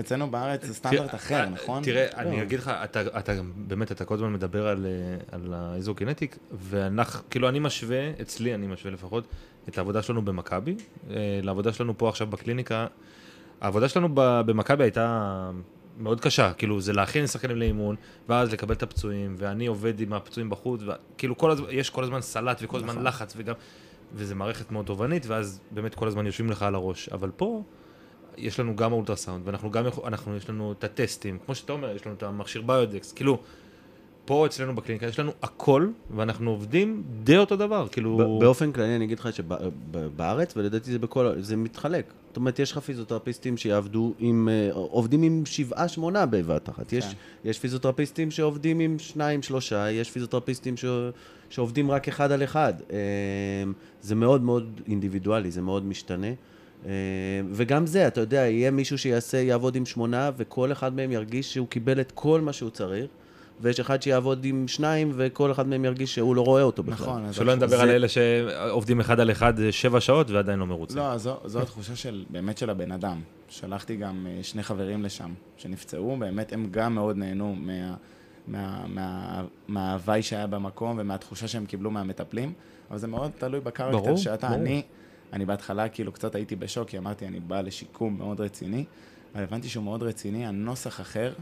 אצלנו בארץ זה סטנדרט אחר, אה, נכון? תראה, לא. אני אגיד לך, אתה, באמת, אתה כל הזמן מדבר על, אה, האיזוקינטיק, ואנחנו, כאילו, אני משווה, אצלי אני משווה לפחות, את העבודה שלנו במכבי, אה, לעבודה שלנו פה עכשיו בקליניקה. העבודה שלנו במכבי הייתה מאוד קשה, כאילו, זה להכין שחקנים לאימון, ואז לקבל את הפצועים, ואני עובד עם הפצועים בחוץ, וכאילו, כל הזמן, יש כל הזמן סלט וכל הזמן נכון. לחץ, וגם, וזה מערכת מאוד תובענית, ואז באמת כל הזמן יושבים לך על הראש. אבל פה, יש לנו גם אולטרסאונד, ואנחנו גם, יכול- אנחנו, יש לנו את הטסטים, כמו שאתה אומר, יש לנו את המכשיר ביודקס, כאילו, פה אצלנו בקליניקה יש לנו הכל, ואנחנו עובדים די אותו דבר, כאילו... באופן כללי אני אגיד לך שבארץ, ולדעתי זה בכל, זה מתחלק. זאת אומרת, יש לך פיזיותרפיסטים שיעבדו עם, אה, עובדים עם שבעה, שמונה בבת אחת. יש, כן. יש פיזיותרפיסטים שעובדים עם שניים, שלושה, יש פיזיותרפיסטים ש, שעובדים רק אחד על אחד. אה, זה מאוד מאוד אינדיבידואלי, זה מאוד משתנה. אה, וגם זה, אתה יודע, יהיה מישהו שיעשה, יעבוד עם שמונה, וכל אחד מהם ירגיש שהוא קיבל את כל מה שהוא צריך. ויש אחד שיעבוד עם שניים, וכל אחד מהם ירגיש שהוא לא רואה אותו בכלל. נכון. אז שלא נדבר זה- על אלה שעובדים אחד על אחד אה, שבע שעות ועדיין לא מרוצים. לא, זו, זו התחושה של, באמת של הבן אדם. שלחתי גם אה, שני חברים לשם שנפצעו, באמת הם גם מאוד נהנו מה, מה, מה, מההוואי שהיה במקום ומהתחושה שהם קיבלו מהמטפלים, אבל זה מאוד תלוי בקרקטר ברור, שאתה. ברור. אני, אני בהתחלה כאילו קצת הייתי בשוק, כי אמרתי, אני בא לשיקום מאוד רציני, אבל הבנתי שהוא מאוד רציני, הנוסח אחר,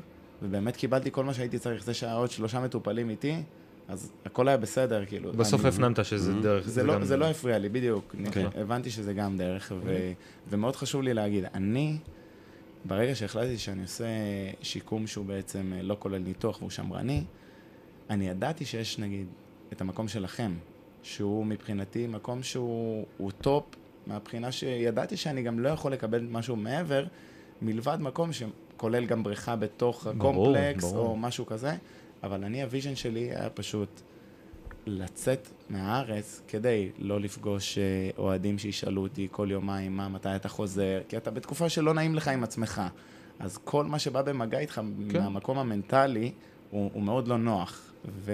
ובאמת קיבלתי כל מה שהייתי צריך. זה שהיה עוד שלושה מטופלים איתי, אז הכל היה בסדר, כאילו. בסוף אני- הפנמת שזה דרך... זה, לא, גם- זה לא הפריע לי, בדיוק. כן. הבנתי שזה גם דרך, ו, ומאוד חשוב לי להגיד, אני, ברגע שהחלטתי שאני עושה שיקום שהוא בעצם אה, לא כולל ניתוח והוא שמרני, אני ידעתי שיש נגיד את המקום שלכם, שהוא מבחינתי מקום שהוא הוא top, מהבחינה שידעתי שאני גם לא יכול לקבל משהו מעבר, מלבד מקום שכולל גם בריכה בתוך ברור, הקומפלקס, ברור. או משהו כזה, אבל אני, ה vision שלי היה פשוט לצאת מהארץ כדי לא לפגוש אה, אוהדים שישאלו אותי כל יומיים מה, מתי אתה חוזר, כי אתה בתקופה שלא נעים לך עם עצמך. אז כל מה שבא במגע איתך כן. מהמקום המנטלי, הוא, הוא מאוד לא נוח. ו...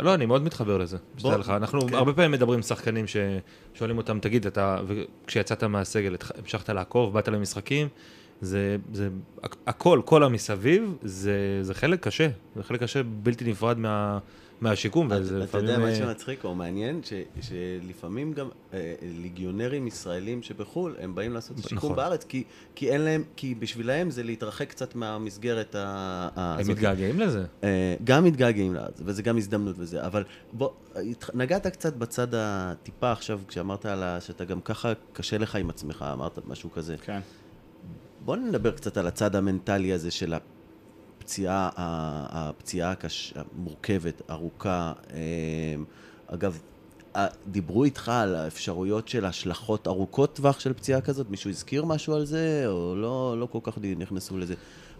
לא, אני מאוד מתחבר לזה, שתדע לך. אנחנו כן. הרבה פעמים מדברים עם שחקנים ששואלים אותם, תגיד, אתה, כשיצאת מהסגל, המשכת לעקוב, באת למשחקים, זה, זה, הכ- הכל, כל המסביב, זה, זה חלק קשה, זה חלק קשה בלתי נפרד מה, מהשיקום, וזה אתה יודע, מה אה, שמצחיק או מעניין, ש- שלפעמים גם אה, ליגיונרים ישראלים שבחו"ל, הם באים לעשות נכון. בארץ, כי- כי אין להם, כי בשבילם זה להתרחק קצת מהמסגרת ה- ה- הם הזאת. מתגעגעים לזה. אה, גם מתגעגעים לארץ, וזה גם הזדמנות וזה, אבל בוא, נגעת קצת בצד הטיפה עכשיו, כשאמרת על ה... שאתה גם ככה קשה לך עם עצמך, אמרת משהו כזה. כן. בוא נדבר קצת על הצד המנטלי הזה של הפציעה, הפציעה הקש... המורכבת, ארוכה. אה, אגב, דיברו איתך על האפשרויות של השלכות ארוכות טווח של פציעה כזאת? מישהו הזכיר משהו על זה, או לא, לא כל כך נכנסו לזה?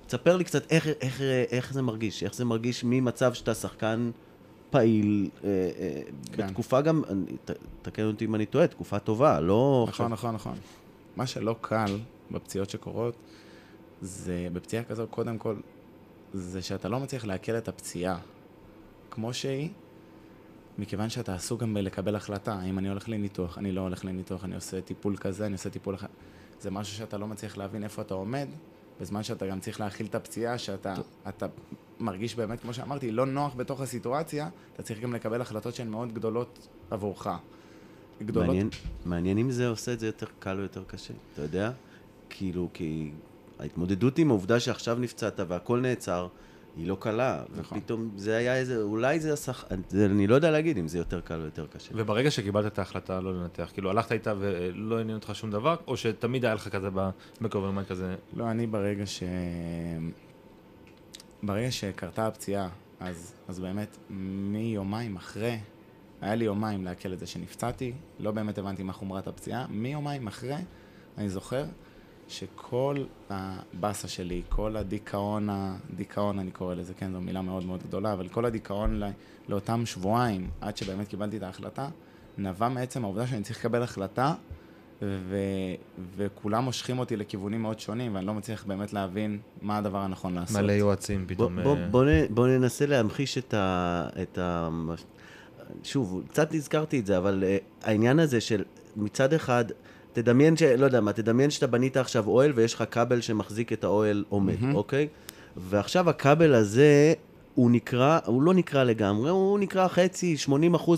תספר לי קצת איך, איך, איך זה מרגיש, איך זה מרגיש ממצב שאתה שחקן פעיל, אה, אה, כן. בתקופה גם, ת- תקן אותי אם אני טועה, תקופה טובה, לא... נכון, נכון, נכון. מה שלא קל בפציעות שקורות, זה בפציעה כזו, קודם כל, זה שאתה לא מצליח לעכל את הפציעה כמו שהיא, מכיוון שאתה עסוק גם בלקבל החלטה, האם אני הולך לניתוח, אני לא הולך לניתוח, אני עושה טיפול כזה, אני עושה טיפול אחר. זה משהו שאתה לא מצליח להבין איפה אתה עומד, בזמן שאתה גם צריך להכיל את הפציעה, שאתה אתה מרגיש באמת, כמו שאמרתי, לא נוח בתוך הסיטואציה, אתה צריך גם לקבל החלטות שהן מאוד גדולות עבורך. גדולות מעניין, מעניין אם זה עושה את זה יותר קל או יותר קשה, אתה יודע? כאילו, כי ההתמודדות עם העובדה שעכשיו נפצעת והכל נעצר, היא לא קלה. נכון. ופתאום זה היה איזה, אולי זה. זה, אני לא יודע להגיד אם זה יותר קל או יותר קשה. וברגע שקיבלת את ההחלטה לא לנתח, כאילו הלכת איתה ולא עניין אותך שום דבר, או שתמיד היה לך כזה בקוברמן כזה, לא, אני ברגע ש... ברגע שקרתה הפציעה, אז, אז באמת, מיומיים אחרי, היה לי יומיים לעכל את זה שנפצעתי, לא באמת הבנתי מה חומרת הפציעה, מיומיים אחרי, אני זוכר שכל הבאסה שלי, כל הדיכאון, הדיכאון אני קורא לזה, כן, זו מילה מאוד מאוד גדולה, אבל כל הדיכאון לא, לאותם שבועיים, עד שבאמת קיבלתי את ההחלטה, נבע מעצם העובדה שאני צריך לקבל החלטה, ו... וכולם מושכים אותי לכיוונים מאוד שונים, ואני לא מצליח באמת להבין מה הדבר הנכון לעשות. מלא יועצים בוא, פתאום. בוא, אה, בוא, נ- בוא ננסה להמחיש את ה... את ה... שוב, קצת הזכרתי את זה, אבל uh, העניין הזה של מצד אחד, תדמיין ש... לא יודע מה, תדמיין שאתה בנית עכשיו אוהל ויש לך כבל שמחזיק את האוהל עומד, מהמם. אוקיי? ועכשיו הכבל הזה, הוא נקרע, הוא לא נקרע לגמרי, הוא נקרע חצי, 80%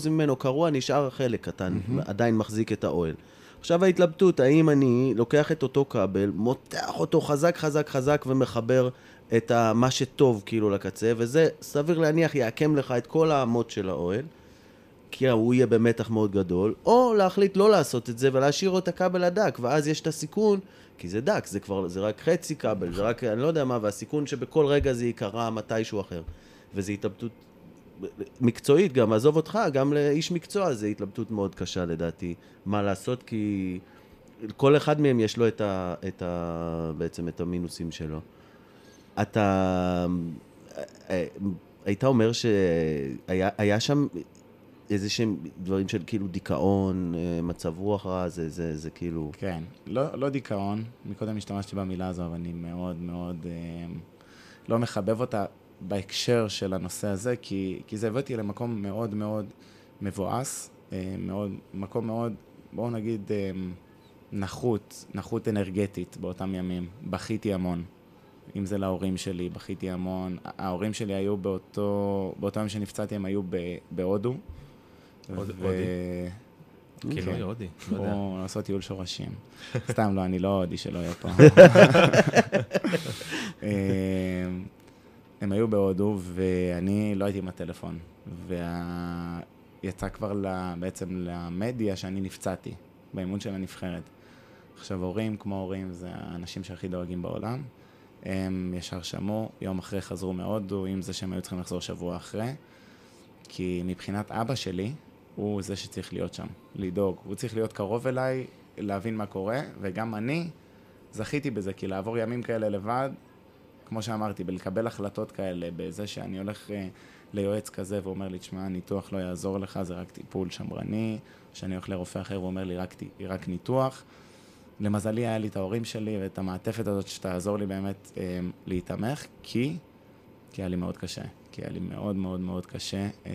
ממנו קרוע, נשאר חלק קטן, עדיין מחזיק את האוהל. עכשיו ההתלבטות, האם אני לוקח את אותו כבל, מותח אותו חזק חזק חזק ומחבר את ה- מה שטוב כאילו לקצה, וזה סביר להניח יעקם לך את כל האמות של האוהל, כי הוא יהיה במתח מאוד גדול, או להחליט לא לעשות את זה ולהשאיר את הכבל הדק, ואז יש את הסיכון, כי זה דק, זה כבר, זה רק חצי כבל, זה רק, אני לא יודע מה, והסיכון שבכל רגע זה ייקרע מתישהו אחר. וזו התלבטות מקצועית גם, עזוב אותך, גם לאיש מקצוע זו התלבטות מאוד קשה לדעתי, מה לעשות, כי כל אחד מהם יש לו את ה, את ה, בעצם את המינוסים שלו. אתה אה, היית אומר שהיה היה שם איזה שהם דברים של כאילו דיכאון, אה, מצב רוח רע, זה, זה, זה כאילו... כן, לא, לא דיכאון, מקודם השתמשתי במילה הזו, אבל אני מאוד מאוד אה, לא מחבב אותה בהקשר של הנושא הזה, כי, כי זה הביא אותי למקום מאוד מאוד מבואס, אה, מאוד, מקום מאוד, בואו נגיד, אה, נחות, נחות אנרגטית באותם ימים. בכיתי המון. אם זה להורים שלי, בכיתי המון. ההורים שלי היו באותו, באותו יום שנפצעתי, הם היו בהודו. הודי? כאילו, כן. הודי, לא יודע. או לעשות טיול שורשים. סתם, לא, אני לא הודי שלא יהיה פה. אמ, הם היו בהודו, ואני לא הייתי עם הטלפון. ויצא כבר בעצם למדיה שאני נפצעתי, באימון של הנבחרת. עכשיו, הורים כמו הורים זה האנשים שהכי דואגים בעולם. הם ישר שמעו, יום אחרי חזרו מהודו, עם זה שהם היו צריכים לחזור שבוע אחרי. כי מבחינת אבא שלי, הוא זה שצריך להיות שם, לדאוג. הוא צריך להיות קרוב אליי, להבין מה קורה, וגם אני זכיתי בזה, כי לעבור ימים כאלה לבד, כמו שאמרתי, בלקבל החלטות כאלה, בזה שאני הולך אה, ליועץ כזה ואומר לי, תשמע, ניתוח לא יעזור לך, זה רק טיפול שמרני, שאני הולך לרופא אחר ואומר לי, רק, רק ניתוח. למזלי היה לי את ההורים שלי ואת המעטפת הזאת שתעזור לי באמת אה, להיתמך, כי, כי היה לי מאוד קשה. כי היה לי מאוד מאוד מאוד קשה. אה,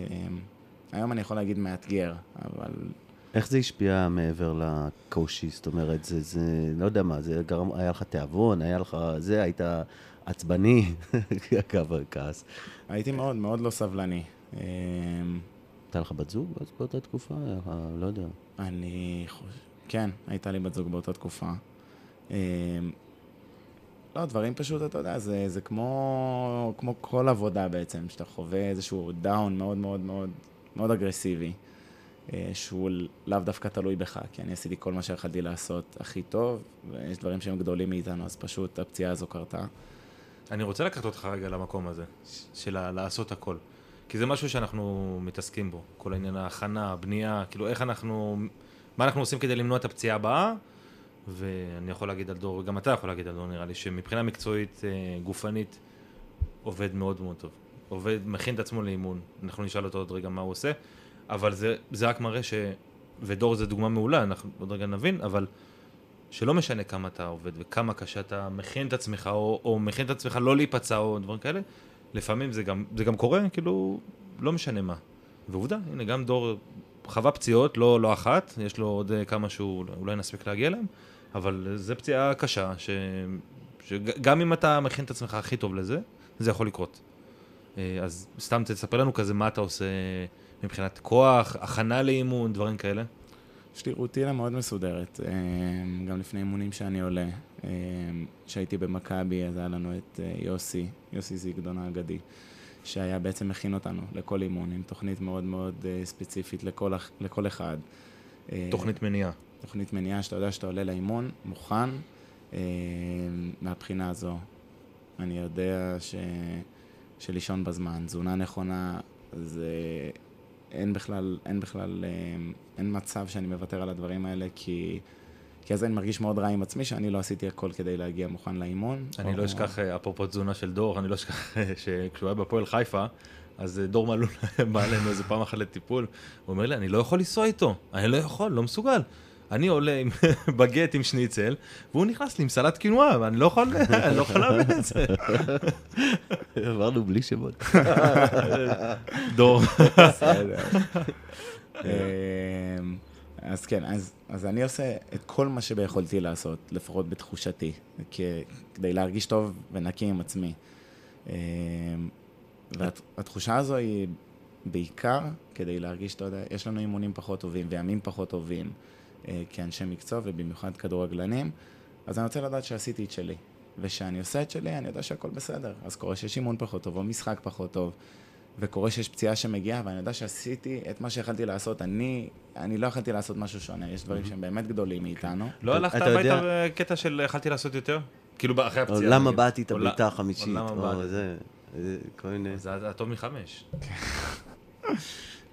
היום אני יכול להגיד מאתגר, אבל איך זה השפיע מעבר לקושי? זאת אומרת, זה, זה, לא יודע מה, זה גרם, היה לך תיאבון, היה לך זה, היית עצבני, אגב, כעס. הייתי מאוד מאוד לא סבלני. אה, הייתה לך בת זוג באותה תקופה? לך, לא יודע. אני חושב, כן, הייתה לי בת זוג באותה תקופה. אה, לא, דברים פשוט, אתה יודע, זה, זה כמו, כמו כל עבודה בעצם, שאתה חווה איזשהו דאון מאוד מאוד מאוד מאוד אגרסיבי, אה, שהוא לאו דווקא תלוי בך, כי אני עשיתי כל מה שיכולתי לעשות הכי טוב, ויש דברים שהם גדולים מאיתנו, אז פשוט הפציעה הזו קרתה. אני רוצה לקחת אותך רגע למקום הזה, של לעשות הכל. כי זה משהו שאנחנו מתעסקים בו, כל העניין ההכנה, הבנייה, כאילו איך אנחנו, מה אנחנו עושים כדי למנוע את הפציעה הבאה, ואני יכול להגיד על דור, וגם אתה יכול להגיד על דור נראה לי, שמבחינה מקצועית, אה, גופנית, עובד מאוד מאוד טוב. עובד, מכין את עצמו לאימון, אנחנו נשאל אותו עוד רגע מה הוא עושה, אבל זה, זה רק מראה ש... ודור זה דוגמה מעולה, אנחנו עוד רגע נבין, אבל שלא משנה כמה אתה עובד וכמה קשה אתה מכין את עצמך, או, או מכין את עצמך לא להיפצע או דברים כאלה, לפעמים זה גם, זה גם קורה, כאילו, לא משנה מה. ועובדה, הנה, גם דור חווה פציעות, לא, לא אחת, יש לו עוד אה, כמה שהוא אולי נספיק להגיע אליהם, אבל זו פציעה קשה, ש, שגם אם אתה מכין את עצמך הכי טוב לזה, זה יכול לקרות. אה, אז סתם תספר לנו כזה מה אתה עושה מבחינת כוח, הכנה לאימון, דברים כאלה. יש לי רוטינה מאוד מסודרת, אה, גם לפני אימונים שאני עולה. אה, כשהייתי במכבי, אז היה לנו את יוסי, יוסי זיגדון האגדי, שהיה בעצם מכין אותנו לכל אימון, עם תוכנית מאוד מאוד ספציפית לכל, לכל אחד. תוכנית מניעה. תוכנית מניעה שאתה יודע שאתה עולה לאימון, מוכן. מהבחינה הזו, אני יודע ש... שלישון בזמן, תזונה נכונה, זה... אין בכלל, אין בכלל, אה, אין מצב שאני מוותר על הדברים האלה, כי, כי אז אני מרגיש מאוד רע עם עצמי, שאני לא עשיתי הכל כדי להגיע מוכן לאימון. אני או- לא אשכח, אה, אפרופו תזונה של דור, אני לא אשכח אה, שכשהוא היה בהפועל חיפה, אז אה, דור מלול בא אלינו איזה פעם אחת לטיפול, הוא אומר לי, אני לא יכול לנסוע איתו, אני לא יכול, לא מסוגל. אני עולה עם בגט עם שניצל, והוא נכנס לי עם סלט קינוע, ואני לא יכול, אני לא יכול להבין את זה. עברנו בלי שמות. דור. בסדר. אמ, אז כן, אז, אז אני עושה את כל מה שביכולתי לעשות, לפחות בתחושתי, כ- כדי להרגיש טוב ונקי עם עצמי. אמ, והתחושה הזו היא בעיקר כדי להרגיש, אתה יודע, יש לנו אימונים פחות טובים וימים פחות טובים אה, כאנשי מקצוע ובמיוחד כדורגלנים, אז אני רוצה לדעת שעשיתי את שלי. וכשאני עושה את שלי, אני יודע שהכל בסדר. אז קורה שיש אימון פחות טוב או משחק פחות טוב. וקורה שיש פציעה שמגיעה, ואני יודע שעשיתי את מה שיכלתי לעשות. אני, אני לא יכלתי לעשות משהו שונה, יש דברים שהם באמת גדולים מאיתנו. לא הלכת אתה הביתה יודע- בקטע של יכלתי לעשות יותר? כאילו אחרי או הפציעה. למה. באתי את הבעיטה לא- החמישית, או למה. זה, כל מיני... זה היה טוב מחמש.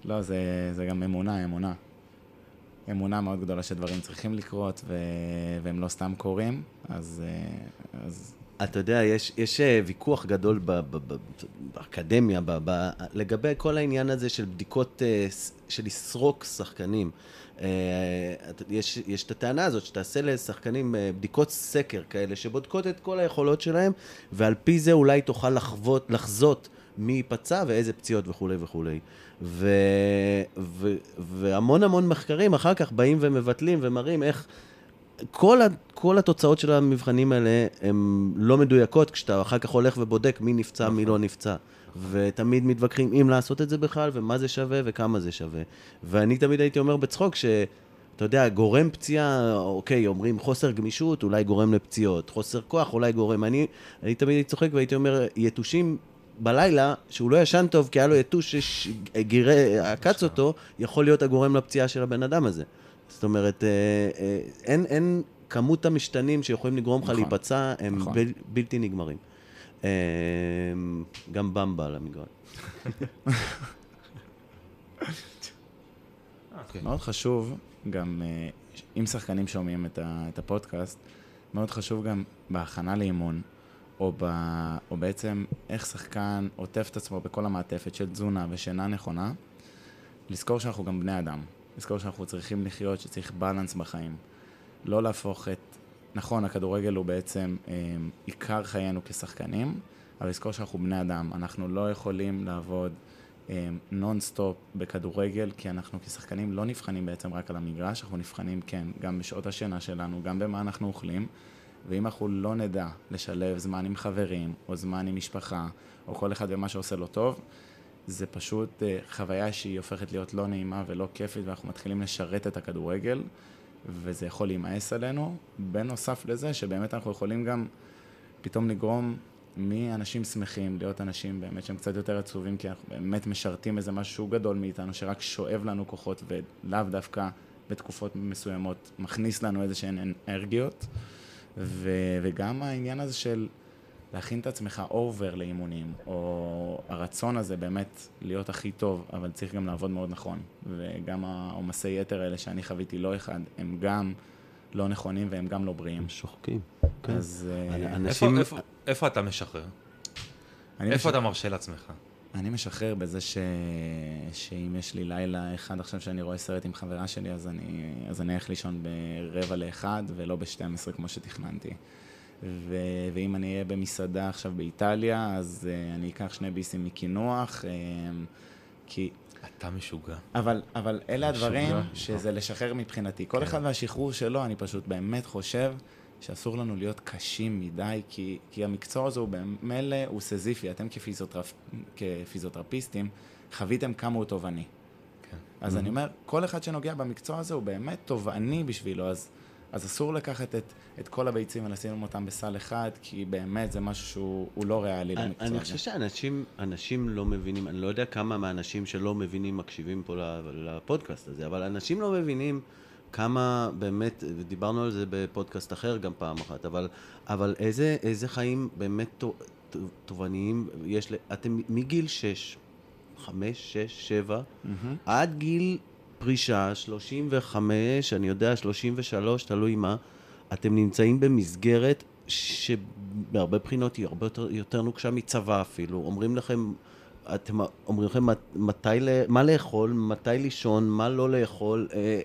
לא, זה, זה גם אמונה, אמונה. אמונה מאוד גדולה שדברים צריכים לקרות, ו... והם לא סתם קורים, אז, אה, אז אתה יודע, יש, יש אה, ויכוח גדול ב, ב, ב, באקדמיה ב, ב, לגבי כל העניין הזה של בדיקות, אה, של לסרוק שחקנים. יש, יש את הטענה הזאת שתעשה לשחקנים בדיקות סקר כאלה, שבודקות את כל היכולות שלהם, ועל פי זה אולי תוכל לחוות, לחזות מי פצע ואיזה פציעות וכולי וכולי. ו, ו, והמון המון מחקרים אחר כך באים ומבטלים ומראים איך כל, ה, כל התוצאות של המבחנים האלה הן לא מדויקות כשאתה אחר כך הולך ובודק מי נפצע, מי לא נפצע. ותמיד מתווכחים אם לעשות את זה בכלל, ומה זה שווה וכמה זה שווה. ואני תמיד הייתי אומר בצחוק ש... אתה יודע, גורם פציעה, אוקיי, אומרים חוסר גמישות, אולי גורם לפציעות, חוסר כוח, אולי גורם. אני, אני תמיד הייתי צוחק והייתי אומר, יתושים בלילה, שהוא לא ישן טוב כי היה לו יתוש שגירה, עקץ אותו, יכול להיות הגורם לפציעה של הבן אדם הזה. זאת אומרת, אה, אה, אין, אין כמות המשתנים שיכולים לגרום לך נכון. להיפצע, הם נכון. בל, בלתי נגמרים. אה, גם במבה על המגרש. מאוד חשוב גם, אם שחקנים שומעים את הפודקאסט, מאוד חשוב גם בהכנה לאימון, או, ב, או בעצם איך שחקן עוטף את עצמו בכל המעטפת של תזונה ושינה נכונה, לזכור שאנחנו גם בני אדם. לזכור שאנחנו צריכים לחיות, שצריך בלנס בחיים. לא להפוך את... נכון, הכדורגל הוא בעצם אה, עיקר חיינו כשחקנים, אבל לזכור שאנחנו בני אדם. אנחנו לא יכולים לעבוד נונסטופ בכדורגל, כי אנחנו כשחקנים לא נבחנים בעצם רק על המגרש, אנחנו נבחנים, כן, גם בשעות השינה שלנו, גם במה אנחנו אוכלים, ואם אנחנו לא נדע לשלב זמן עם חברים, או זמן עם משפחה, או כל אחד במה שעושה לו טוב, זה פשוט אה, חוויה שהיא הופכת להיות לא נעימה ולא כיפית, ואנחנו מתחילים לשרת את הכדורגל, וזה יכול להימאס עלינו. בנוסף לזה, שבאמת אנחנו יכולים גם פתאום לגרום מאנשים שמחים להיות אנשים באמת שהם קצת יותר עצובים, כי אנחנו באמת משרתים איזה משהו גדול מאיתנו, שרק שואב לנו כוחות, ולאו דווקא בתקופות מסוימות מכניס לנו איזה שהן אנרגיות. ו- וגם העניין הזה של להכין את עצמך אובר לאימונים, או הרצון הזה באמת להיות הכי טוב, אבל צריך גם לעבוד מאוד נכון. וגם העומסי יתר האלה שאני חוויתי לא אחד, הם גם לא נכונים והם גם לא בריאים. הם שוחקים. כן. אז אה, איפה, אנשים... איפה, איפה אתה משחרר? איפה מש- אתה מרשה לעצמך? אני משחרר בזה ש... שאם יש לי לילה אחד עכשיו שאני רואה סרט עם חברה שלי, אז אני, אז אני אלך לישון ברבע לאחד ולא ב-12 כמו שתכננתי. ו... ואם אני אהיה במסעדה עכשיו באיטליה, אז uh, אני אקח שני ביסים מקינוח, um, כי... אתה משוגע. אבל, אבל אלה משוגע. הדברים שזה לשחרר מבחינתי. כל כן. אחד והשחרור שלו, אני פשוט באמת חושב שאסור לנו להיות קשים מדי, כי, כי המקצוע הזה הוא במילא, הוא סזיפי. אתם כפיזיותרפ, כפיזיותרפיסטים, חוויתם כמה הוא תובעני. כן. אז אני אומר, כל אחד שנוגע במקצוע הזה הוא באמת תובעני בשבילו, אז, אז אסור לקחת את, את כל הביצים ולשים אותם בסל אחד, כי באמת זה משהו שהוא הוא לא ריאלי אני, למקצוע אני הזה. חושב שאנשים אנשים לא מבינים, אני לא יודע כמה מהאנשים שלא מבינים מקשיבים פה לפודקאסט הזה, אבל אנשים לא מבינים כמה באמת, ודיברנו על זה בפודקאסט אחר גם פעם אחת, אבל, אבל איזה, איזה חיים באמת תובעניים יש, אתם מגיל 6, 5, 6, 7, מהמם. עד גיל פרישה, 35, אני יודע, 33, תלוי מה, אתם נמצאים במסגרת שבהרבה בחינות היא הרבה יותר, יותר נוקשה מצבא אפילו. אומרים לכם, אתם אומרים לכם מת- מתי, מה לאכול, מתי לישון, מה לא לאכול, אה, אה,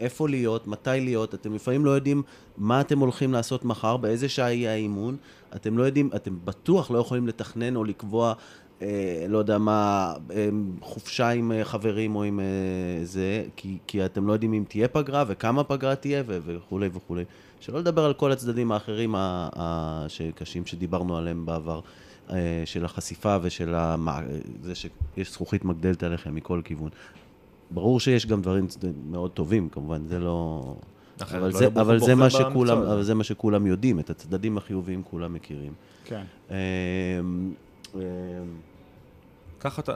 איפה להיות, מתי להיות. אתם לפעמים לא יודעים מה אתם הולכים לעשות מחר, באיזה שעה יהיה האימון. אתם לא יודעים, אתם בטוח לא יכולים לתכנן או לקבוע אה, לא יודע מה, חופשה עם חברים או עם זה, כי, כי אתם לא יודעים אם תהיה פגרה וכמה פגרה תהיה ו- וכולי וכולי. שלא לדבר על כל הצדדים האחרים ה- ה- שקשים שדיברנו עליהם בעבר, של החשיפה ושל המע... זה שיש זכוכית מגדלת עליכם מכל כיוון. ברור שיש גם דברים מאוד טובים, כמובן, זה לא... אחרת אבל, לא זה, אבל, זה מה שכולם. אבל זה מה שכולם יודעים, את הצדדים החיוביים כולם מכירים. כן. אמ, אמ,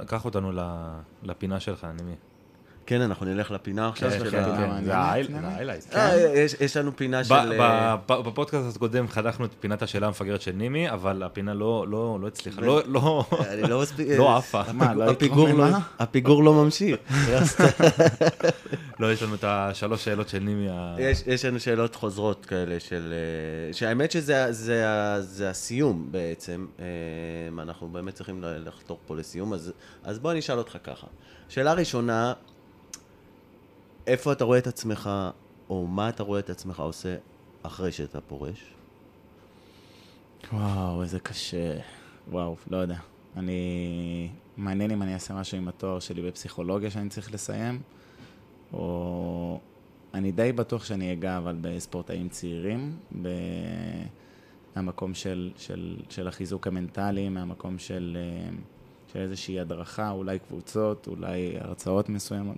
קח אותנו ל- לפינה שלך, אני. כן, אנחנו נלך לפינה עכשיו של ה... מעניינת, מעניינת. ההיילייט. יש, לנו פינה של... אה, בפודקאסט הקודם חנכנו את פינת השאלה המפגרת של נימי, אבל הפינה לא לא- לא הצליחה, לא- לא עפה. הפיגור לא- ממשיך. לא, יש לנו את השלוש שאלות של נימי. יש, לנו שאלות חוזרות כאלה של... אה, שהאמת שזה זה, זה הסיום בעצם. אה, אנחנו באמת צריכים לחתור פה לסיום, אז, אז בוא אני אשאל אותך ככה. שאלה ראשונה, איפה אתה רואה את עצמך, או מה אתה רואה את עצמך עושה אחרי שאתה פורש? וואו, איזה קשה. וואו, לא יודע. אני... מעניין אם אני אעשה משהו עם התואר שלי בפסיכולוגיה שאני צריך לסיים, או... אני די בטוח שאני אגע, אבל בספורטאים צעירים. מהמקום של, של, של החיזוק המנטלי, מהמקום של, אה, של איזושהי הדרכה, אולי קבוצות, אולי הרצאות מסוימות.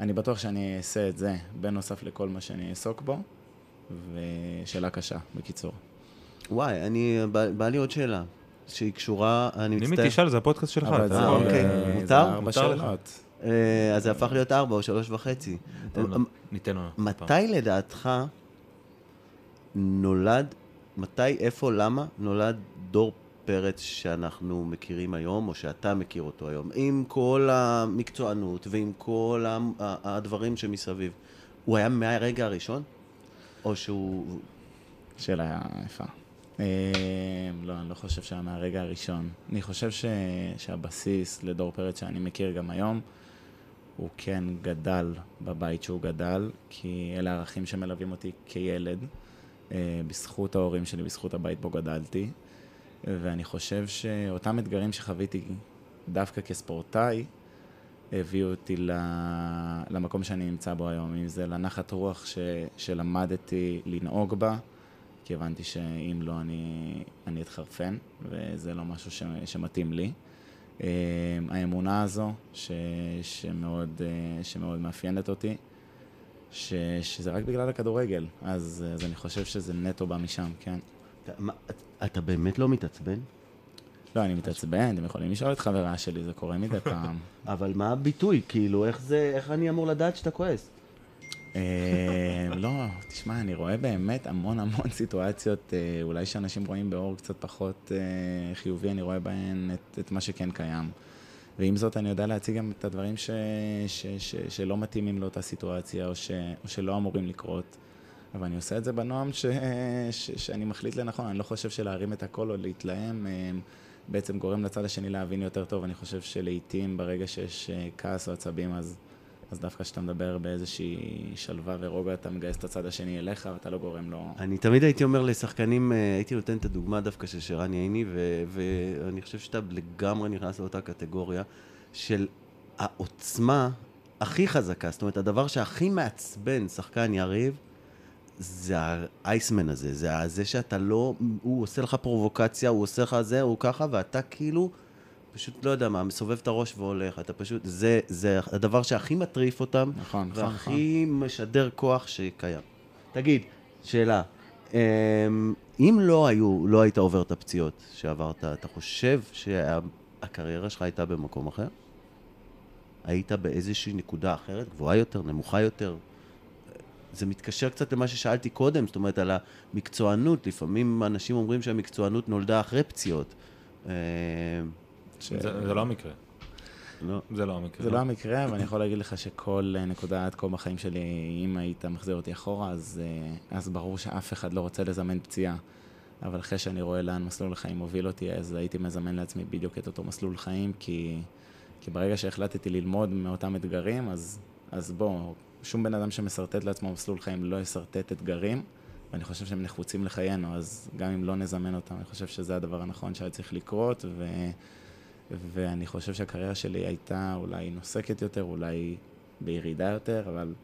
אני בטוח שאני אעשה את זה, בנוסף לכל מה שאני אעסוק בו, ושאלה קשה, בקיצור. וואי, אני... בא, בא לי עוד שאלה, שהיא קשורה, אני נימי מצטער. תשאל, זה הפודקאסט שלך. אבל זה, אה, אוקיי. זה מותר? ארבע מותר לך. שאלות. אה, אז זה הפך להיות ארבע או שלוש וחצי. ניתן לו- ניתן לו. מתי לדעתך נולד, מתי, איפה, למה נולד דור פרץ שאנחנו מכירים היום, או שאתה מכיר אותו היום, עם כל המקצוענות ועם כל הדברים שמסביב? הוא היה מהרגע הראשון? או שהוא... שאלה יפה. אה, לא, אני לא חושב שהיה מהרגע הראשון. אני חושב ש... שהבסיס לדור פרץ שאני מכיר גם היום, הוא כן גדל בבית שהוא גדל, כי אלה הערכים שמלווים אותי כילד, אה, בזכות ההורים שלי, בזכות הבית בו גדלתי, ואני חושב שאותם אתגרים שחוויתי דווקא כספורטאי, הביאו אותי למקום שאני נמצא בו היום, אם זה לנחת רוח ש... שלמדתי לנהוג בה, כי הבנתי שאם לא אני, אני אתחרפן, וזה לא משהו ש... שמתאים לי. אה, האמונה הזו, ש... שמאוד, אה, שמאוד מאפיינת אותי, ש... שזה רק בגלל הכדורגל, אז, אז אני חושב שזה נטו בא משם, כן. אתה באמת לא מתעצבן? לא, אני מתעצבן, אתם יכולים לשאול את חברה שלי, זה קורה מדי פעם. אבל מה הביטוי? כאילו, איך זה, איך אני אמור לדעת שאתה כועס? אה, לא, תשמע, אני רואה באמת המון המון סיטואציות, אה, אולי שאנשים רואים באור קצת פחות אה, חיובי, אני רואה בהן את, את מה שכן קיים. ועם זאת, אני יודע להציג גם את הדברים ש, ש, ש, שלא מתאימים לאותה סיטואציה, או, ש, או שלא אמורים לקרות. אבל אני עושה את זה בנועם ש, ש, שאני מחליט לנכון, אני לא חושב שלהרים את הכל או להתלהם בעצם גורם לצד השני להבין יותר טוב. אני חושב שלעיתים ברגע שיש כעס או עצבים, אז... אז דווקא כשאתה מדבר באיזושהי שלווה ורוגע, אתה מגייס את הצד השני אליך, ואתה לא גורם לו... אני תמיד הייתי אומר לשחקנים, אה, הייתי נותן את הדוגמה דווקא של שרן ייני, ו- ואני חושב שאתה לגמרי נכנס לאותה קטגוריה של העוצמה הכי חזקה, זאת אומרת, הדבר שהכי מעצבן שחקן יריב, זה האייסמן הזה, זה זה שאתה לא, הוא עושה לך פרובוקציה, הוא עושה לך זה, הוא ככה, ואתה כאילו... פשוט לא יודע מה, מסובב את הראש והולך, אתה פשוט, זה, זה הדבר שהכי מטריף אותם, נכון, נכון, והכי נכון. משדר כוח שקיים. תגיד, שאלה, אמ, אם לא היו, לא היית עובר את הפציעות שעברת, אתה חושב שהקריירה שלך הייתה במקום אחר? היית באיזושהי נקודה אחרת, גבוהה יותר, נמוכה יותר? זה מתקשר קצת למה ששאלתי קודם, זאת אומרת, על המקצוענות. לפעמים אנשים אומרים שהמקצוענות נולדה אחרי פציעות. ש... זה, זה לא המקרה. לא. זה לא המקרה. זה לא המקרה, אבל אני יכול להגיד לך שכל אה, נקודה עד כה בחיים שלי, אם היית מחזיר אותי אחורה, אז, אה, אז ברור שאף אחד לא רוצה לזמן פציעה. אבל אחרי שאני רואה לאן מסלול החיים מוביל אותי, אז הייתי מזמן לעצמי בדיוק את אותו מסלול חיים, כי, כי ברגע שהחלטתי ללמוד מאותם אתגרים, אז, אז בוא, שום בן אדם שמסרטט לעצמו מסלול חיים לא יסרטט אתגרים, ואני חושב שהם נחוצים לחיינו, אז גם אם לא נזמן אותם, אני חושב שזה הדבר הנכון שהיה צריך לקרות, ו... ואני חושב שהקריירה שלי הייתה אולי נוסקת יותר, אולי בירידה יותר, אבל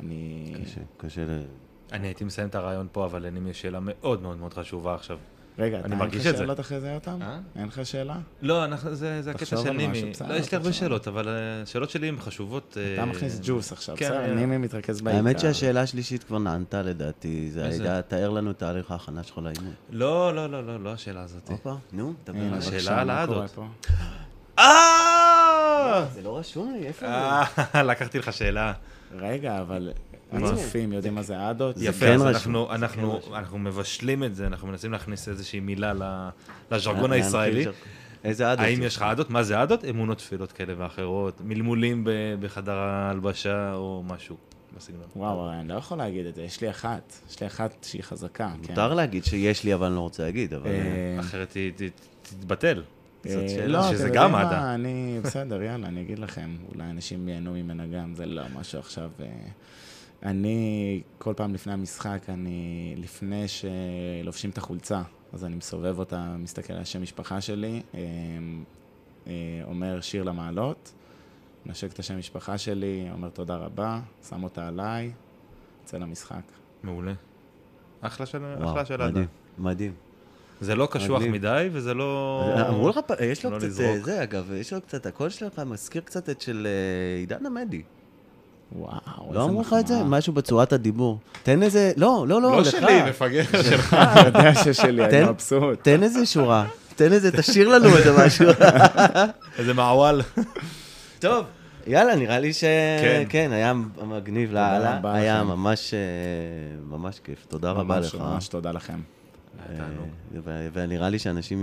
אני... קשה, קשה ל... אני הייתי מסיים את הרעיון פה, אבל אין לי שאלה מאוד מאוד מאוד חשובה עכשיו. רגע, אתה אין לך שאלות אחרי זה אותם? אה? אין לך שאלה? לא, זה, זה הקטע של נימי. לא, יש לי הרבה שאלות, אבל השאלות אה, שלי הן חשובות. אתה אה, מכניס ג'וס עכשיו, כן, בסדר, נימי מתרכז בעיקר. האמת שהשאלה השלישית כבר נענתה לדעתי, זה היה, תאר לנו תהליך ההכנה שלך לאימון. לא, לא, לא, לא, לא השאלה הזאת. הופה, נו, דבר. השאלה על העדות. אה! זה לא רשום לי, איפה זה? לקחתי לך שאלה. רגע, אבל הצופים יודעים מה זה אדות? יפה, כן אז אנחנו, כן אנחנו מבשלים את זה, אנחנו מנסים להכניס איזושהי מילה לז'רגון הישראלי. איזה אדות? האם יש לך אדות? מה זה אדות? אמונות תפילות כאלה ואחרות, מלמולים בחדר ההלבשה או משהו. בסגנון. וואו, אני לא יכול להגיד את זה, יש לי אחת, יש לי אחת שהיא חזקה. מותר כן. להגיד שיש לי, אבל אני לא רוצה להגיד, אבל... אה, אחרת היא תתבטל. לא, שזה גם עדה. אני, בסדר, יאללה, אני אגיד לכם, אולי אנשים ייהנו ממנה גם, זה לא משהו עכשיו... אה, אני, כל פעם לפני המשחק, אני, לפני שלובשים את החולצה, אז אני מסובב אותה, מסתכל על השם משפחה שלי, אה, אה, אומר שיר למעלות, נשק את השם משפחה שלי, אומר תודה רבה, שם אותה עליי, יוצא למשחק. מעולה. אחלה של, וואו, אחלה של מדהים, מדהים. זה לא קשוח מדי, וזה לא... אמרו לך, יש לו לא קצת, לזרוק. זה אגב, יש לו קצת, הקול שלך מזכיר קצת את של עידן עמדי. וואו, לא אמרו לך את זה? משהו בצורת הדיבור. תן איזה, לא, לא, לא, לך. לא שלי, מפגר שלך. אתה יודע ששלי, אני מבסוט. תן איזה שורה, תן איזה, תשאיר לנו איזה משהו. איזה מעוול. טוב, יאללה, נראה לי שכן, כן, היה מגניב לאללה, היה ממש, אה, ממש כיף. תודה רבה לך. ממש תודה לכם. אה, ונראה לי שאנשים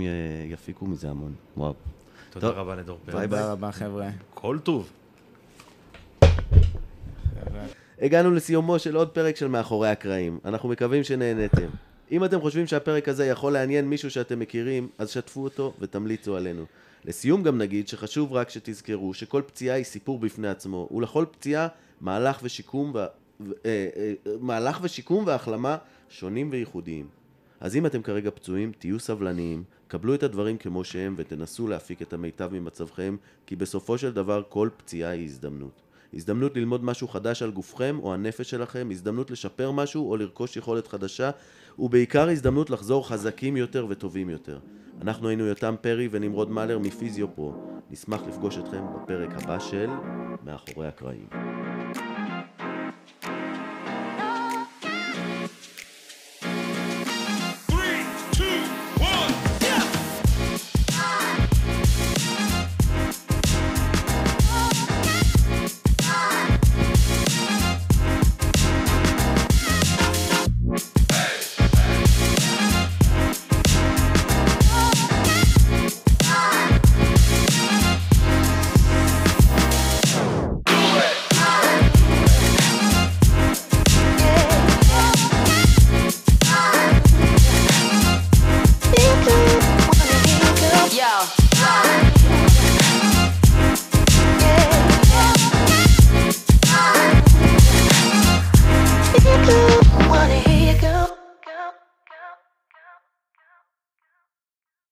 יפיקו מזה המון. וואו. תודה רבה לדור פרץ. תודה רבה, חבר'ה. כל טוב. הגענו לסיומו של עוד פרק של מאחורי הקרעים. אנחנו מקווים שנהנתם. אם אתם חושבים שהפרק הזה יכול לעניין מישהו שאתם מכירים, אז שתפו אותו ותמליצו עלינו. לסיום גם נגיד שחשוב רק שתזכרו שכל פציעה היא סיפור בפני עצמו, ולכל פציעה מהלך ושיקום, ו... אה, אה, מהלך ושיקום והחלמה שונים וייחודיים. אז אם אתם כרגע פצועים, תהיו סבלניים, קבלו את הדברים כמו שהם ותנסו להפיק את המיטב ממצבכם, כי בסופו של דבר כל פציעה היא הזדמנות. הזדמנות ללמוד משהו חדש על גופכם או הנפש שלכם, הזדמנות לשפר משהו או לרכוש יכולת חדשה, ובעיקר הזדמנות לחזור חזקים יותר וטובים יותר. אנחנו היינו יותם פרי ונמרוד מלר מפיזיו פרו. נשמח לפגוש אתכם בפרק הבא של מאחורי הקרעים.